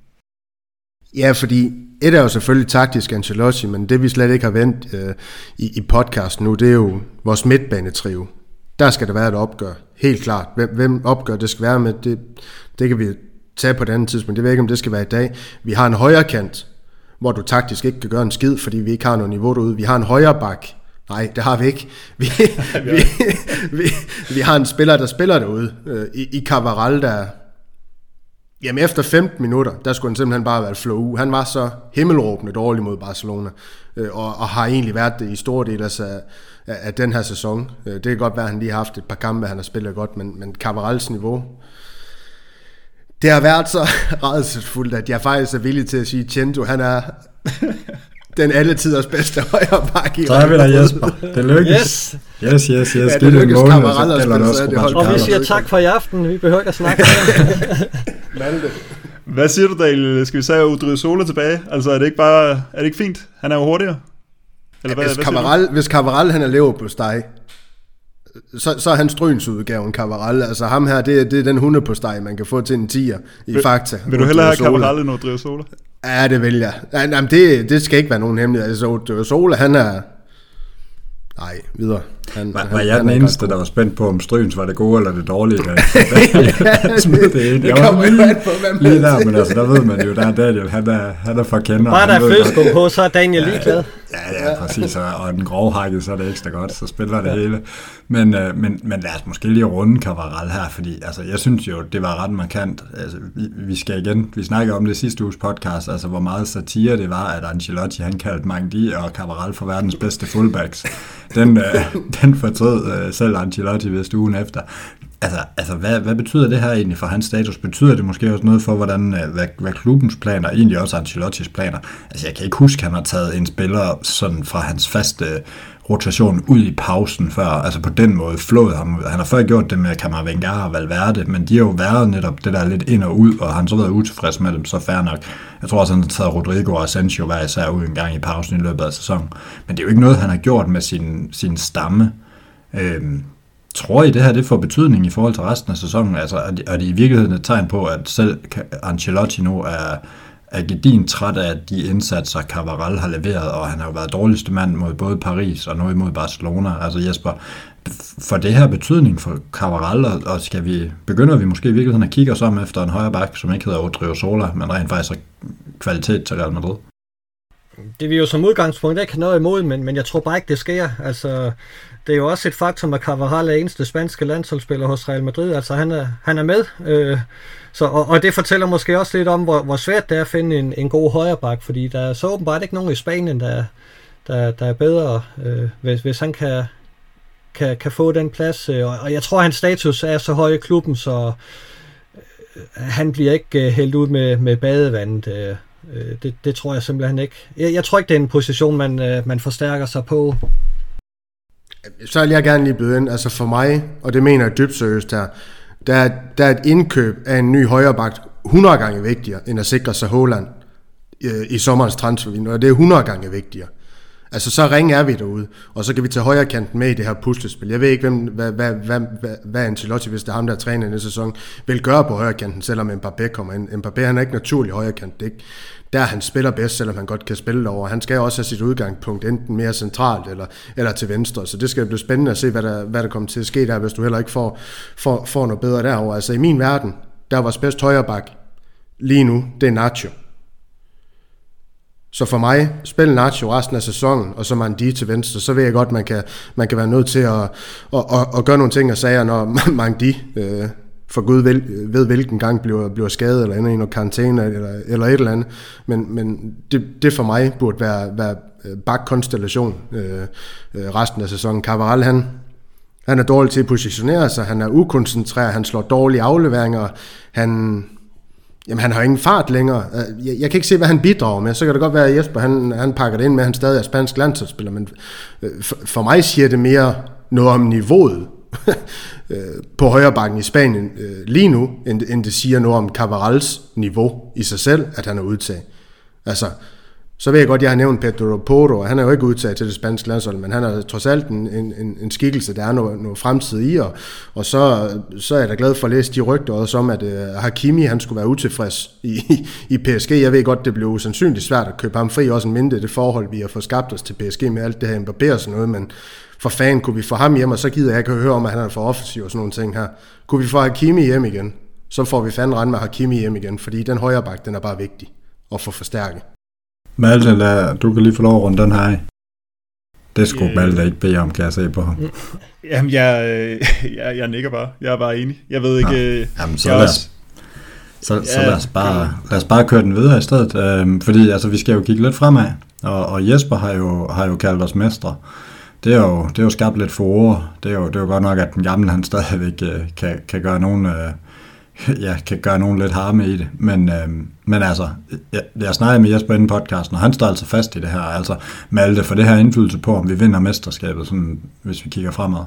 Ja, fordi et er jo selvfølgelig taktisk Ancelotti, men det vi slet ikke har vendt øh, i, i podcasten nu, det er jo vores midtbanetrio. Der skal der være et opgør, helt klart. Hvem, hvem opgør det skal være med, det, det kan vi tage på et andet tidspunkt. Det ved jeg ikke, om det skal være i dag. Vi har en højre kant, hvor du taktisk ikke kan gøre en skid, fordi vi ikke har noget niveau derude. Vi har en højre bak, Nej, det har vi ikke. Vi, vi, vi, vi har en spiller, der spiller derude. Øh, I, i Cavaral, der Jamen efter 15 minutter, der skulle han simpelthen bare være flow. Han var så himmelråbende dårlig mod Barcelona, øh, og, og har egentlig været det i store dele af, af, af den her sæson. Øh, det kan godt være, at han lige har haft et par kampe, han har spillet godt, men, men Cavarals niveau, det har været så redselsfuldt, at jeg faktisk er villig til at sige, at Chento, han er den alle tiders bedste højre bakke. Så er vi der, Jesper. Det lykkes. Yes, yes, yes. yes. Ja, det lykkes Kammeral at spille, så det Og vi siger tak for i aften. Vi behøver ikke at snakke Malte. Hvad siger du, Dale? Skal vi sige Udry Sola tilbage? Altså, er det ikke bare... Er det ikke fint? Han er jo hurtigere. Eller ja, hvad, hvis, Kammeral, hvis Kammeral, han er lever på steg, så, så er han Stryns udgaven Cavaral. Altså ham her, det, det er den hunde på steg, man kan få til en tiger i vil, Fakta. Vil du hellere have Cavaral end Odrio Sola? Ja, det vil jeg. Jamen, det, det skal ikke være nogen hemmelighed. Altså, Odrio Sola, han er... Nej, videre. Han, var, han, var jeg han den eneste, der var spændt på, om Stryns var det gode eller det dårlige? Der, jeg smed det ind. Det kommer jo an på, hvem Lige der, men altså, der ved man jo, der er Daniel, han er, han er for kender. Bare der er følskum på, så er Daniel lige glad. Ja, ja, præcis, og den grove hakket, så er det ekstra godt, så spiller det ja. hele. Men, øh, men, men lad os måske lige runde Cavaral her, fordi altså, jeg synes jo, det var ret markant. Altså, vi, vi skal igen, vi snakker om det sidste uges podcast, altså hvor meget satire det var, at Ancelotti han kaldte Mangdi og Cavaral for verdens bedste fullbacks. Den, øh, den fortrød øh, selv Ancelotti ved ugen efter. Altså, altså hvad, hvad betyder det her egentlig for hans status? Betyder det måske også noget for, hvordan, øh, hvad, hvad klubbens planer, egentlig også Ancelottis planer? Altså, jeg kan ikke huske, at han har taget en spiller sådan fra hans faste rotation ud i pausen før, altså på den måde flået ham. Han har før gjort det med Kammervengar og Valverde, men de har jo været netop det der lidt ind og ud, og han så været utilfreds med dem, så fair nok. Jeg tror også, han har taget Rodrigo og Asensio hver især ud en gang i pausen i løbet af sæsonen. Men det er jo ikke noget, han har gjort med sin, sin stamme. Øhm, tror I, det her det får betydning i forhold til resten af sæsonen? Altså, er det, er det i virkeligheden et tegn på, at selv Ancelotti nu er, er gedin træt af de indsatser, Cavaral har leveret, og han har jo været dårligste mand mod både Paris og nu imod Barcelona. Altså Jesper, for det her betydning for Cavaral, og skal vi, begynder vi måske i virkeligheden at kigge os om efter en højre bak, som ikke hedder Odrio Sola, men rent faktisk er kvalitet til Real Madrid? Det vi jo som udgangspunkt ikke have noget imod, men, men jeg tror bare ikke, det sker. Altså, det er jo også et faktum, at Carvajal er eneste spanske landsholdsspiller hos Real Madrid. Altså, han er, han er med. Øh, så, og, og det fortæller måske også lidt om, hvor, hvor svært det er at finde en, en god højreback, fordi der er så åbenbart ikke nogen i Spanien, der, der, der er bedre, øh, hvis, hvis han kan, kan, kan få den plads. Øh, og, og jeg tror, at hans status er så høj i klubben, så øh, han bliver ikke øh, hældt ud med, med badevandet. Øh, øh, det, det tror jeg simpelthen ikke. Jeg, jeg tror ikke, det er en position, man, øh, man forstærker sig på. Så vil jeg gerne lige byde ind, altså for mig, og det mener jeg dybt seriøst her, der er, der er et indkøb af en ny højreback 100 gange vigtigere, end at sikre sig Håland øh, i sommerens transfervindue, og det er 100 gange vigtigere. Altså, så ringe er vi derude, og så kan vi tage højre kanten med i det her puslespil. Jeg ved ikke, hvem, hvad, hvad, hvad, hvad, hvad Ancelotti, hvis det er ham, der træner i næste sæson, vil gøre på højre kanten, selvom Mbappé kommer ind. Mbappé, han er ikke naturlig højre kant. Det er ikke der, han spiller bedst, selvom han godt kan spille derovre. Han skal også have sit udgangspunkt enten mere centralt eller, eller til venstre, så det skal blive spændende at se, hvad der, hvad der kommer til at ske der, hvis du heller ikke får, får, får noget bedre derovre. Altså, i min verden, der var bedst højre bak lige nu, det er Nacho. Så for mig, spil Nacho resten af sæsonen, og så Mandi til venstre, så ved jeg godt, man kan, man kan være nødt til at, at, at, at gøre nogle ting og sager, når Mandi øh, for Gud ved, ved hvilken gang bliver, bliver skadet, eller ender i noget karantæne, eller, eller et eller andet. Men, men det, det for mig burde være, være øh, bakkonstellation øh, øh, resten af sæsonen. Cavaral, han, han er dårlig til at positionere sig, han er ukoncentreret, han slår dårlige afleveringer, han, Jamen, han har ingen fart længere. Øh, jeg, jeg kan ikke se, hvad han bidrager med. Så kan det godt være, at Jesper han, han pakker det ind med, at han stadig er spansk landsholdsspiller, men øh, for, for mig siger det mere noget om niveauet Øh, på højre bakken i Spanien øh, lige nu, end, end det siger noget om Cavarals niveau i sig selv, at han er udtaget. Altså, så ved jeg godt, at jeg har nævnt Pedro Porro, han er jo ikke udtaget til det spanske landshold, men han er trods alt en, en, en skikkelse, der er noget, noget fremtid i, og, og så, så er jeg da glad for at læse de rygter også om, at uh, Hakimi han skulle være utilfreds i, i PSG. Jeg ved godt, det blev usandsynligt svært at købe ham fri, også en mindre det forhold, vi har fået skabt os til PSG med alt det her Mbappé og sådan noget, men for fanden kunne vi få ham hjem, og så gider jeg ikke høre om, at han er for offensiv og sådan nogle ting her. Kunne vi få Hakimi hjem igen, så får vi fanden rende med Hakimi hjem igen, fordi den højre bak, den er bare vigtig at få forstærket. Malte, lad, du kan lige få lov at runde den her af. Det skulle øh, Malte ikke bede om, kan jeg se på ham. Jamen, jeg, jeg, jeg nikker bare. Jeg er bare enig. Jeg ved ikke... Ja. Jamen, så lad, os, Så, ja, så lad, os bare, lad os bare køre den videre i stedet, øhm, fordi altså, vi skal jo kigge lidt fremad, og, og Jesper har jo, har jo kaldt os mestre. Det er jo, det er jo skabt lidt for ord. Det er, jo, det er jo godt nok, at den gamle han stadigvæk øh, kan, kan gøre nogen... Øh, ja, kan gøre nogen lidt harme i det. Men, øh, men altså, jeg, jeg snakkede med Jesper inden podcasten, og han står altså fast i det her. Altså, Malte, for det her indflydelse på, om vi vinder mesterskabet, sådan, hvis vi kigger fremad.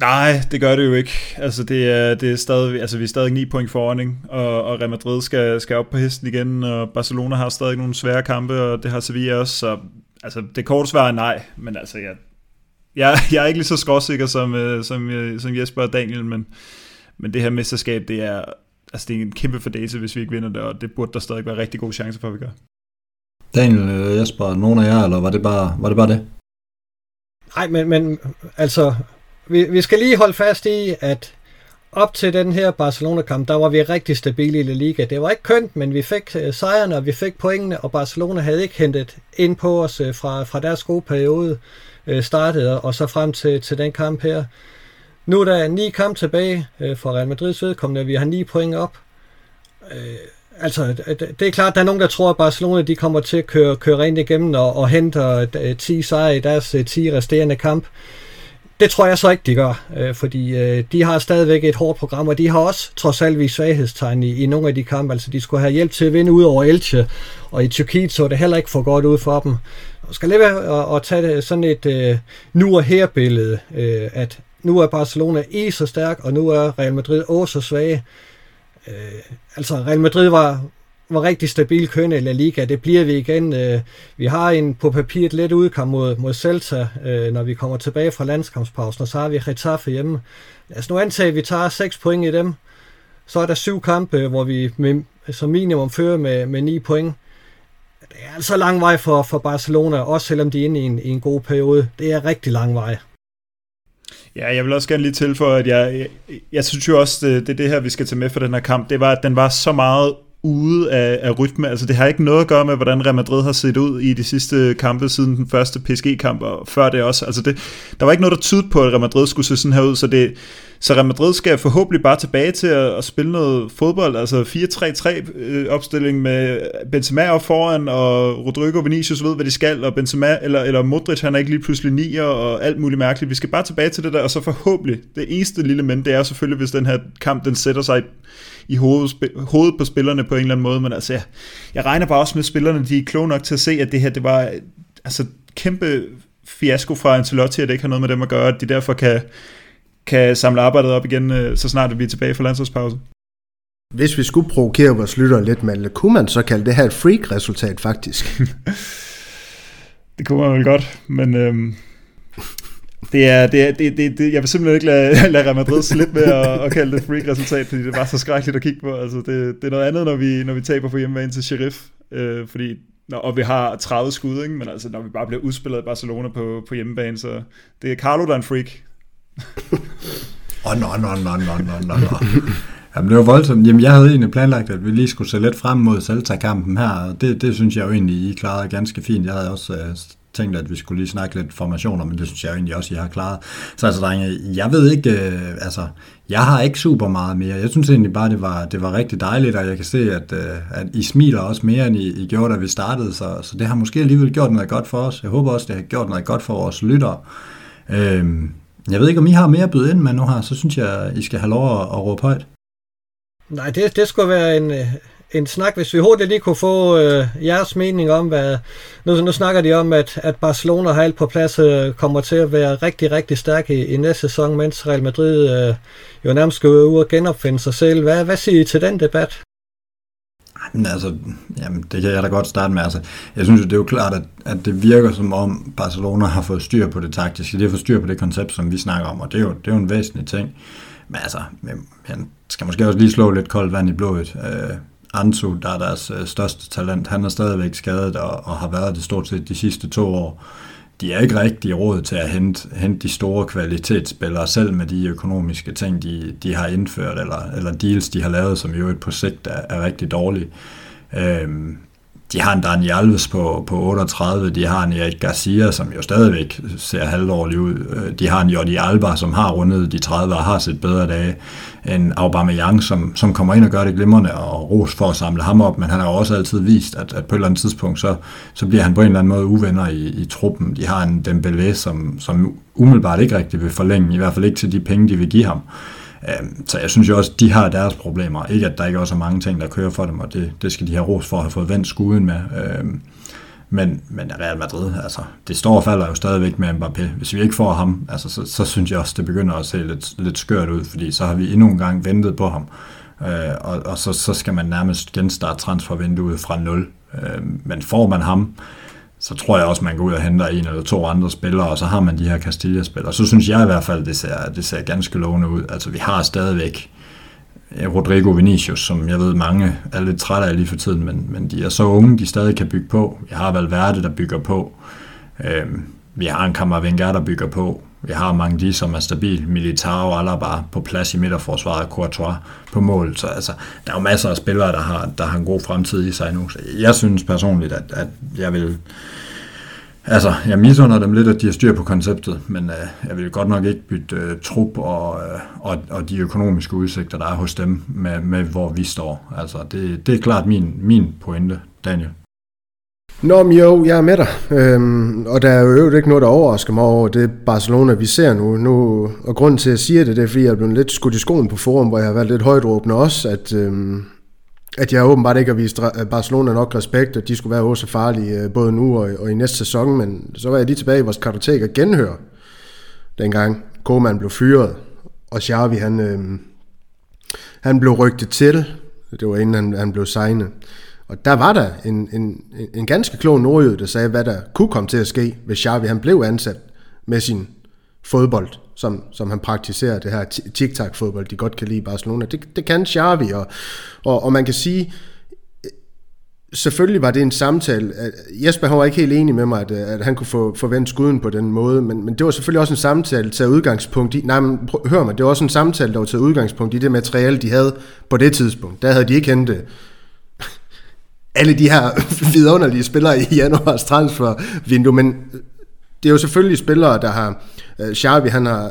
Nej, det gør det jo ikke. Altså, det er, det er stadig, altså, vi er stadig 9 point foran, ikke? Og, og Real Madrid skal, skal op på hesten igen, og Barcelona har stadig nogle svære kampe, og det har Sevilla også, så altså, det korte svar er nej, men altså, jeg, jeg, jeg er ikke lige så skråsikker som, øh, som, øh, som Jesper og Daniel, men, men det her mesterskab, det er, altså, det er en kæmpe fordate, hvis vi ikke vinder det, og det burde der stadig være rigtig gode chancer for, at vi gør. Daniel, øh, Jesper, nogen af jer, eller var det bare, var det, bare det? Nej, men, men altså, vi, vi skal lige holde fast i, at op til den her Barcelona-kamp, der var vi rigtig stabile i La Liga. Det var ikke kønt, men vi fik uh, sejrene, og vi fik pointene, og Barcelona havde ikke hentet ind på os uh, fra, fra deres gode periode startede, og så frem til, til den kamp her. Nu er der ni kampe tilbage øh, for Real Madrids vedkommende, vi har ni point op. Øh, altså, det, det er klart, der er nogen, der tror, at Barcelona de kommer til at køre, køre rent igennem og, og henter 10 øh, sejre i deres øh, 10 resterende kamp. Det tror jeg så ikke, de gør, øh, fordi øh, de har stadigvæk et hårdt program, og de har også trods alt vist svaghedstegn i, i nogle af de kampe. Altså, de skulle have hjælp til at vinde ud over Elche, og i Tyrkiet så det heller ikke for godt ud for dem. Og skal lige være at, at tage sådan et øh, nu og her billede, øh, at nu er Barcelona i så stærk, og nu er Real Madrid også så svage. Øh, altså, Real Madrid var, var rigtig stabil kørende i La Liga. Det bliver vi igen. Øh, vi har en på papiret let udkamp mod, mod Celta, øh, når vi kommer tilbage fra landskampspausen, og så har vi Getafe hjemme. Lad os nu antage, at vi tager 6 point i dem. Så er der syv kampe, hvor vi med, som minimum fører med, med 9 point. Det er altså lang vej for, for Barcelona, også selvom de er inde i en, i en god periode. Det er rigtig lang vej. Ja, jeg vil også gerne lige tilføje, at jeg, jeg, jeg synes jo også, det, det er det her, vi skal tage med for den her kamp. Det var, at den var så meget ude af, af rytme. Altså det har ikke noget at gøre med, hvordan Real Madrid har set ud i de sidste kampe siden den første PSG-kamp, og før det også. Altså det, der var ikke noget, der tydede på, at Real Madrid skulle se sådan her ud, så det, så Real Madrid skal forhåbentlig bare tilbage til at, at spille noget fodbold, altså 4-3-3-opstilling med Benzema op foran, og Rodrigo Vinicius ved, hvad de skal, og Benzema, eller, eller Modric, han er ikke lige pludselig nier, og alt muligt mærkeligt. Vi skal bare tilbage til det der, og så forhåbentlig, det eneste lille men, det er selvfølgelig, hvis den her kamp, den sætter sig i hovedet, hovedet på spillerne på en eller anden måde, men altså, jeg, jeg regner bare også med, at spillerne de er kloge nok til at se, at det her, det var altså kæmpe fiasko fra Ancelotti, at det ikke har noget med dem at gøre, at de derfor kan, kan samle arbejdet op igen, øh, så snart vi er tilbage fra landsholdspause. Hvis vi skulle provokere vores lyttere lidt, med, kunne man så kalde det her et freak-resultat faktisk? det kunne man vel godt, men øhm, det er, det er, det, det, det, jeg vil simpelthen ikke lade, lade Real Madrid slippe med at, at kalde det et freak-resultat, fordi det var så skrækkeligt at kigge på. Altså, det, det er noget andet, når vi, når vi taber på hjemmebane til Sheriff, øh, fordi når, og vi har 30 skud, ikke? men altså, når vi bare bliver udspillet af Barcelona på, på hjemmebane, så det er Carlo, der er en freak. Åh, nå, nå, nå, nå, nå, nå. no. Jamen, det var voldsomt. Jamen, jeg havde egentlig planlagt, at vi lige skulle se lidt frem mod Celta-kampen her, og det, det synes jeg jo egentlig, I klarede ganske fint. Jeg havde også uh, tænkt, at vi skulle lige snakke lidt formationer, men det synes jeg jo egentlig også, I har klaret. Så altså, drenge, jeg ved ikke, øh, altså, jeg har ikke super meget mere. Jeg synes egentlig bare, det var, det var rigtig dejligt, og jeg kan se, at, øh, at I smiler også mere, end I, I gjorde, da vi startede, så, så det har måske alligevel gjort noget godt for os. Jeg håber også, det har gjort noget godt for vores lyttere. Øh, jeg ved ikke, om I har mere at byde ind med nu her, så synes jeg, I skal have lov at, at råbe højt. Nej, det, det skulle være en, øh, en snak, hvis vi hurtigt lige kunne få øh, jeres mening om, hvad... Nu, nu snakker de om, at, at Barcelona har alt på plads, øh, kommer til at være rigtig, rigtig stærk i, i næste sæson, mens Real Madrid øh, jo nærmest skal ud og genopfinde sig selv. Hvad, hvad siger I til den debat? Men altså, jamen, det kan jeg da godt starte med. Altså, jeg synes jo, det er jo klart, at, at det virker som om Barcelona har fået styr på det taktiske. De har fået styr på det koncept, som vi snakker om, og det er jo, det er jo en væsentlig ting. Men altså, han skal måske også lige slå lidt koldt vand i blodet. Øh, Ansu, der er deres øh, største talent, han er stadigvæk skadet og, og har været det stort set de sidste to år de er ikke rigtig råd til at hente, hente de store kvalitetsspillere, selv med de økonomiske ting, de, de har indført, eller, eller deals, de har lavet, som jo på sigt er, er rigtig dårlige. Øhm, de har en Dani Alves på, på 38, de har en Erik Garcia, som jo stadigvæk ser halvdårlig ud. Øh, de har en Jordi Alba, som har rundet de 30 og har set bedre dage. En Aubameyang, som, som kommer ind og gør det glimrende, og ros for at samle ham op, men han har jo også altid vist, at, at på et eller andet tidspunkt, så, så bliver han på en eller anden måde uvenner i, i truppen. De har en Dembélé, som, som umiddelbart ikke rigtig vil forlænge, i hvert fald ikke til de penge, de vil give ham. Øhm, så jeg synes jo også, de har deres problemer. Ikke at der ikke også er mange ting, der kører for dem, og det, det skal de have ros for at have fået vendt skuden med. Øhm, men, men Real Madrid, altså, det står og falder jo stadigvæk med Mbappé. Hvis vi ikke får ham, altså, så, så synes jeg også, det begynder at se lidt, lidt skørt ud, fordi så har vi endnu en gang ventet på ham. Øh, og og så, så skal man nærmest genstarte transfervinduet fra nul. Øh, men får man ham, så tror jeg også, man går ud og henter en eller to andre spillere, og så har man de her Castilla-spillere. Så synes jeg i hvert fald, det ser, det ser ganske lovende ud. Altså, vi har stadigvæk eh, Rodrigo Vinicius, som jeg ved, mange er lidt trætte af lige for tiden, men, men de er så unge, de stadig kan bygge på. Jeg har Valverde, der bygger på. Øhm, vi har en Kammervenger, der bygger på. Vi har mange de, som er stabil. Militao og Alaba på plads i midterforsvaret, Courtois på mål. Så altså, der er jo masser af spillere, der har, der har en god fremtid i sig nu. Så jeg synes personligt, at, at jeg vil Altså, jeg misunder dem lidt, at de har styr på konceptet, men øh, jeg vil godt nok ikke bytte øh, trup og, øh, og, og de økonomiske udsigter, der er hos dem, med, med hvor vi står. Altså, det, det er klart min, min pointe, Daniel. Nå, men jo, jeg er med dig. Øhm, og der er jo ikke noget, der overrasker mig over det Barcelona, vi ser nu. nu og grunden til, at jeg siger det, det er, fordi jeg er blevet lidt skudt i skoen på forum, hvor jeg har været lidt højdråbende også, at, øhm, at jeg åbenbart ikke har vist Barcelona nok respekt, at de skulle være også farlige øh, både nu og, og i næste sæson, men så var jeg lige tilbage i vores kartotek og genhør, dengang Koeman blev fyret, og Xavi han, øhm, han blev rygtet til, det var inden han, han blev signet. Og der var der en, en, en ganske klog nordjød, der sagde, hvad der kunne komme til at ske, hvis Xavi han blev ansat med sin fodbold, som, som han praktiserer, det her tic-tac-fodbold, de godt kan lide i Barcelona. Det, det kan Xavi, og, og, og man kan sige, selvfølgelig var det en samtale. Jesper han var ikke helt enig med mig, at, at han kunne få forvente skuden på den måde, men, men det var selvfølgelig også en samtale, til udgangspunkt i, nej, men prøv, hør mig, det var også en samtale, der var taget udgangspunkt i det materiale, de havde på det tidspunkt. Der havde de ikke hentet alle de her vidunderlige spillere i januars transfervindue, men det er jo selvfølgelig spillere, der har, øh, Xavi han har, øh,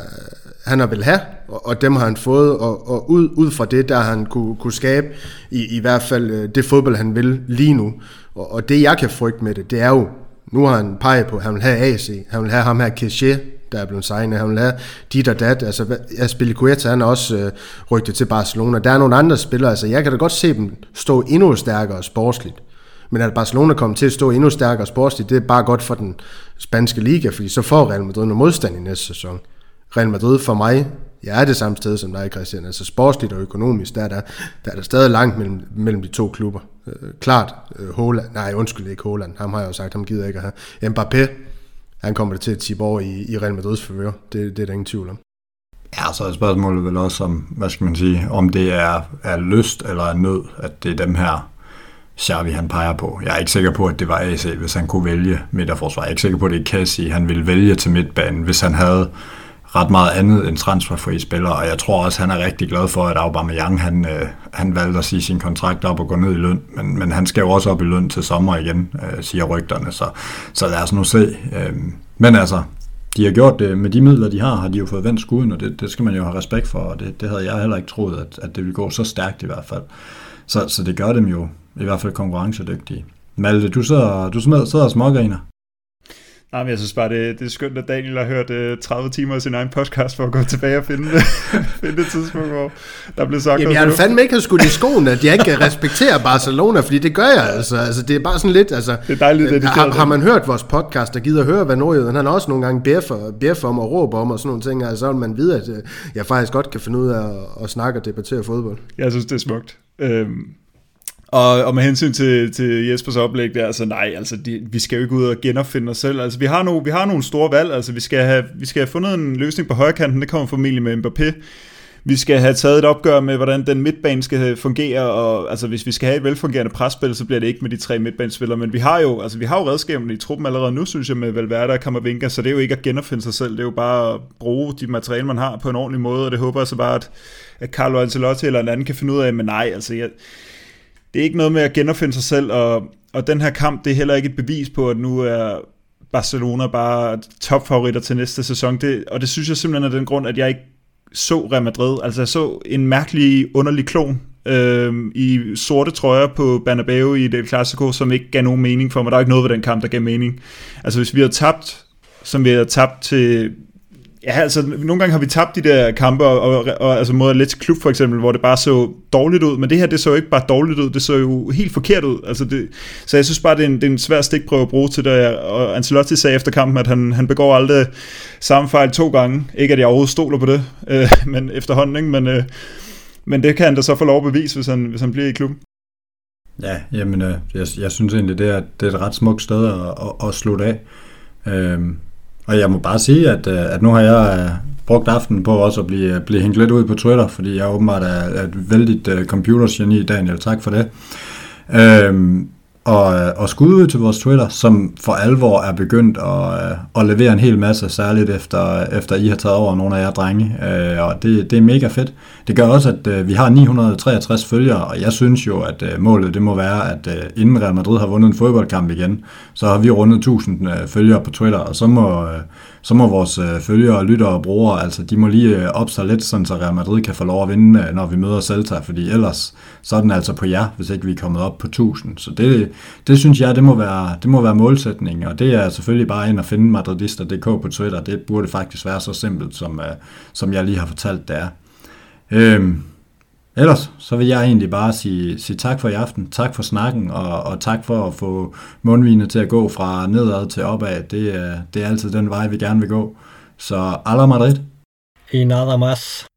han har vel have, og, og dem har han fået, og, og ud, ud fra det, der han kunne, kunne skabe i, i hvert fald øh, det fodbold, han vil lige nu. Og, og det, jeg kan frygte med det, det er jo, nu har han peget på, at han vil have AC, han vil have ham her Keshe, der er blevet signet, han vil have dit og dat, altså Aspilicueta, han er også øh, rygtet til Barcelona, der er nogle andre spillere, altså jeg kan da godt se dem stå endnu stærkere sportsligt, men at Barcelona kommer til at stå endnu stærkere sportsligt, det er bare godt for den spanske liga, fordi så får Real Madrid noget modstand i næste sæson. Real Madrid for mig, jeg er det samme sted som dig, Christian. Altså sportsligt og økonomisk, der er der, der, er der stadig langt mellem, mellem de to klubber. Øh, klart, øh, Holland, nej undskyld ikke Holland, ham har jeg jo sagt, ham gider ikke at have. Mbappé, han kommer til at tippe over i, i Real Madrids favør. Det, det er der ingen tvivl om. Ja, så er spørgsmålet vel også om, hvad skal man sige, om det er, er lyst eller er nød, at det er dem her, Xavi han peger på. Jeg er ikke sikker på, at det var AC, hvis han kunne vælge midterforsvar. Jeg er ikke sikker på, at det er Cassie, han ville vælge til midtbanen, hvis han havde ret meget andet end transferfri spillere, og jeg tror også, han er rigtig glad for, at Aubameyang, han, øh, han valgte at sige sin kontrakt op og gå ned i løn, men, men han skal jo også op i løn til sommer igen, øh, siger rygterne, så, så lad os nu se. Øh, men altså, de har gjort det med de midler, de har, har de jo fået vendt skuden, og det, det skal man jo have respekt for, og det, det havde jeg heller ikke troet, at, at det ville gå så stærkt i hvert fald. Så, så det gør dem jo i hvert fald konkurrencedygtige. Malte, du sidder, du sidder og smågriner. Nej, men jeg synes bare, det, det er skønt, at Daniel har hørt uh, 30 timer af sin egen podcast for at gå tilbage og finde, finde det tidspunkt, hvor der blev sagt Jamen, jeg har fandme ikke skudt i skoen, at jeg ikke respekterer Barcelona, fordi det gør jeg altså. altså det er bare sådan lidt, altså... Det er dejligt, det har, har, man hørt vores podcast, der gider høre, hvad Nordjøden, han har også nogle gange bjeffer, bjeffer om og råber om og sådan nogle ting, altså så vil man vide, at øh, jeg faktisk godt kan finde ud af at, at snakke og debattere fodbold. Jeg synes, det er smukt. Øhm, og, og med hensyn til, til Jespers oplæg der, altså nej, altså de, vi skal jo ikke ud og genopfinde os selv. Altså vi har, no, vi har nogle store valg, altså vi skal, have, vi skal have fundet en løsning på højkanten, det kommer formentlig med Mbappé. Vi skal have taget et opgør med, hvordan den midtbane skal fungere, og altså hvis vi skal have et velfungerende presspil, så bliver det ikke med de tre midtbanespillere, men vi har jo, altså vi har jo redskaberne i truppen allerede nu, synes jeg, med Valverde og Kammervinka, så det er jo ikke at genopfinde sig selv, det er jo bare at bruge de materialer, man har på en ordentlig måde, og det håber jeg så bare, at, at Carlo Ancelotti eller en anden kan finde ud af, men nej, altså jeg, det er ikke noget med at genopfinde sig selv, og, og den her kamp, det er heller ikke et bevis på, at nu er Barcelona bare topfavoritter til næste sæson. Det, og det synes jeg simpelthen er den grund, at jeg ikke så Real Madrid. Altså jeg så en mærkelig, underlig klon øh, i sorte trøjer på Bernabeu i det Clasico, som ikke gav nogen mening for mig. Der er ikke noget ved den kamp, der gav mening. Altså hvis vi havde tabt, som vi havde tabt til Ja, altså nogle gange har vi tabt de der kampe, og, og, og altså mod Atletico Klub for eksempel, hvor det bare så dårligt ud, men det her, det så jo ikke bare dårligt ud, det så jo helt forkert ud. Altså det, så jeg synes bare, det er, en, det er en svær stikprøve at bruge til det, og Ancelotti sagde efter kampen, at han, han begår aldrig samme fejl to gange. Ikke at jeg overhovedet stoler på det, øh, men efterhånden, ikke? Men, øh, men det kan han da så få lov at bevise, hvis han, hvis han bliver i klubben. Ja, jamen, øh, jeg, jeg synes egentlig, det er, det er et ret smukt sted at, at, at slutte af. Øh, og jeg må bare sige, at, øh, at nu har jeg øh, brugt aftenen på også at blive, blive hængt lidt ud på Twitter, fordi jeg åbenbart er, er et vældigt uh, computergeni, Daniel. Tak for det. Øhm, og, øh, og skud ud til vores Twitter, som for alvor er begyndt at, øh, at levere en hel masse, særligt efter, efter I har taget over nogle af jer drenge, øh, og det, det er mega fedt. Det gør også, at vi har 963 følgere, og jeg synes jo, at målet det må være, at inden Real Madrid har vundet en fodboldkamp igen, så har vi rundet 1000 følgere på Twitter, og så må, så må vores følgere, lyttere og brugere, altså de må lige op sig lidt, sådan så Real Madrid kan få lov at vinde, når vi møder Celta, fordi ellers så er den altså på jer, hvis ikke vi er kommet op på 1000. Så det, det synes jeg, det må, være, det må være målsætningen, og det er selvfølgelig bare ind at finde madridister.dk på Twitter. Det burde faktisk være så simpelt, som, uh, som jeg lige har fortalt, det er. Øhm, ellers, så vil jeg egentlig bare sige, sige tak for i aften, tak for snakken, og, og tak for at få mundvinet til at gå fra nedad til opad. Det, øh, det er altid den vej, vi gerne vil gå. Så alla Madrid. Y nada más.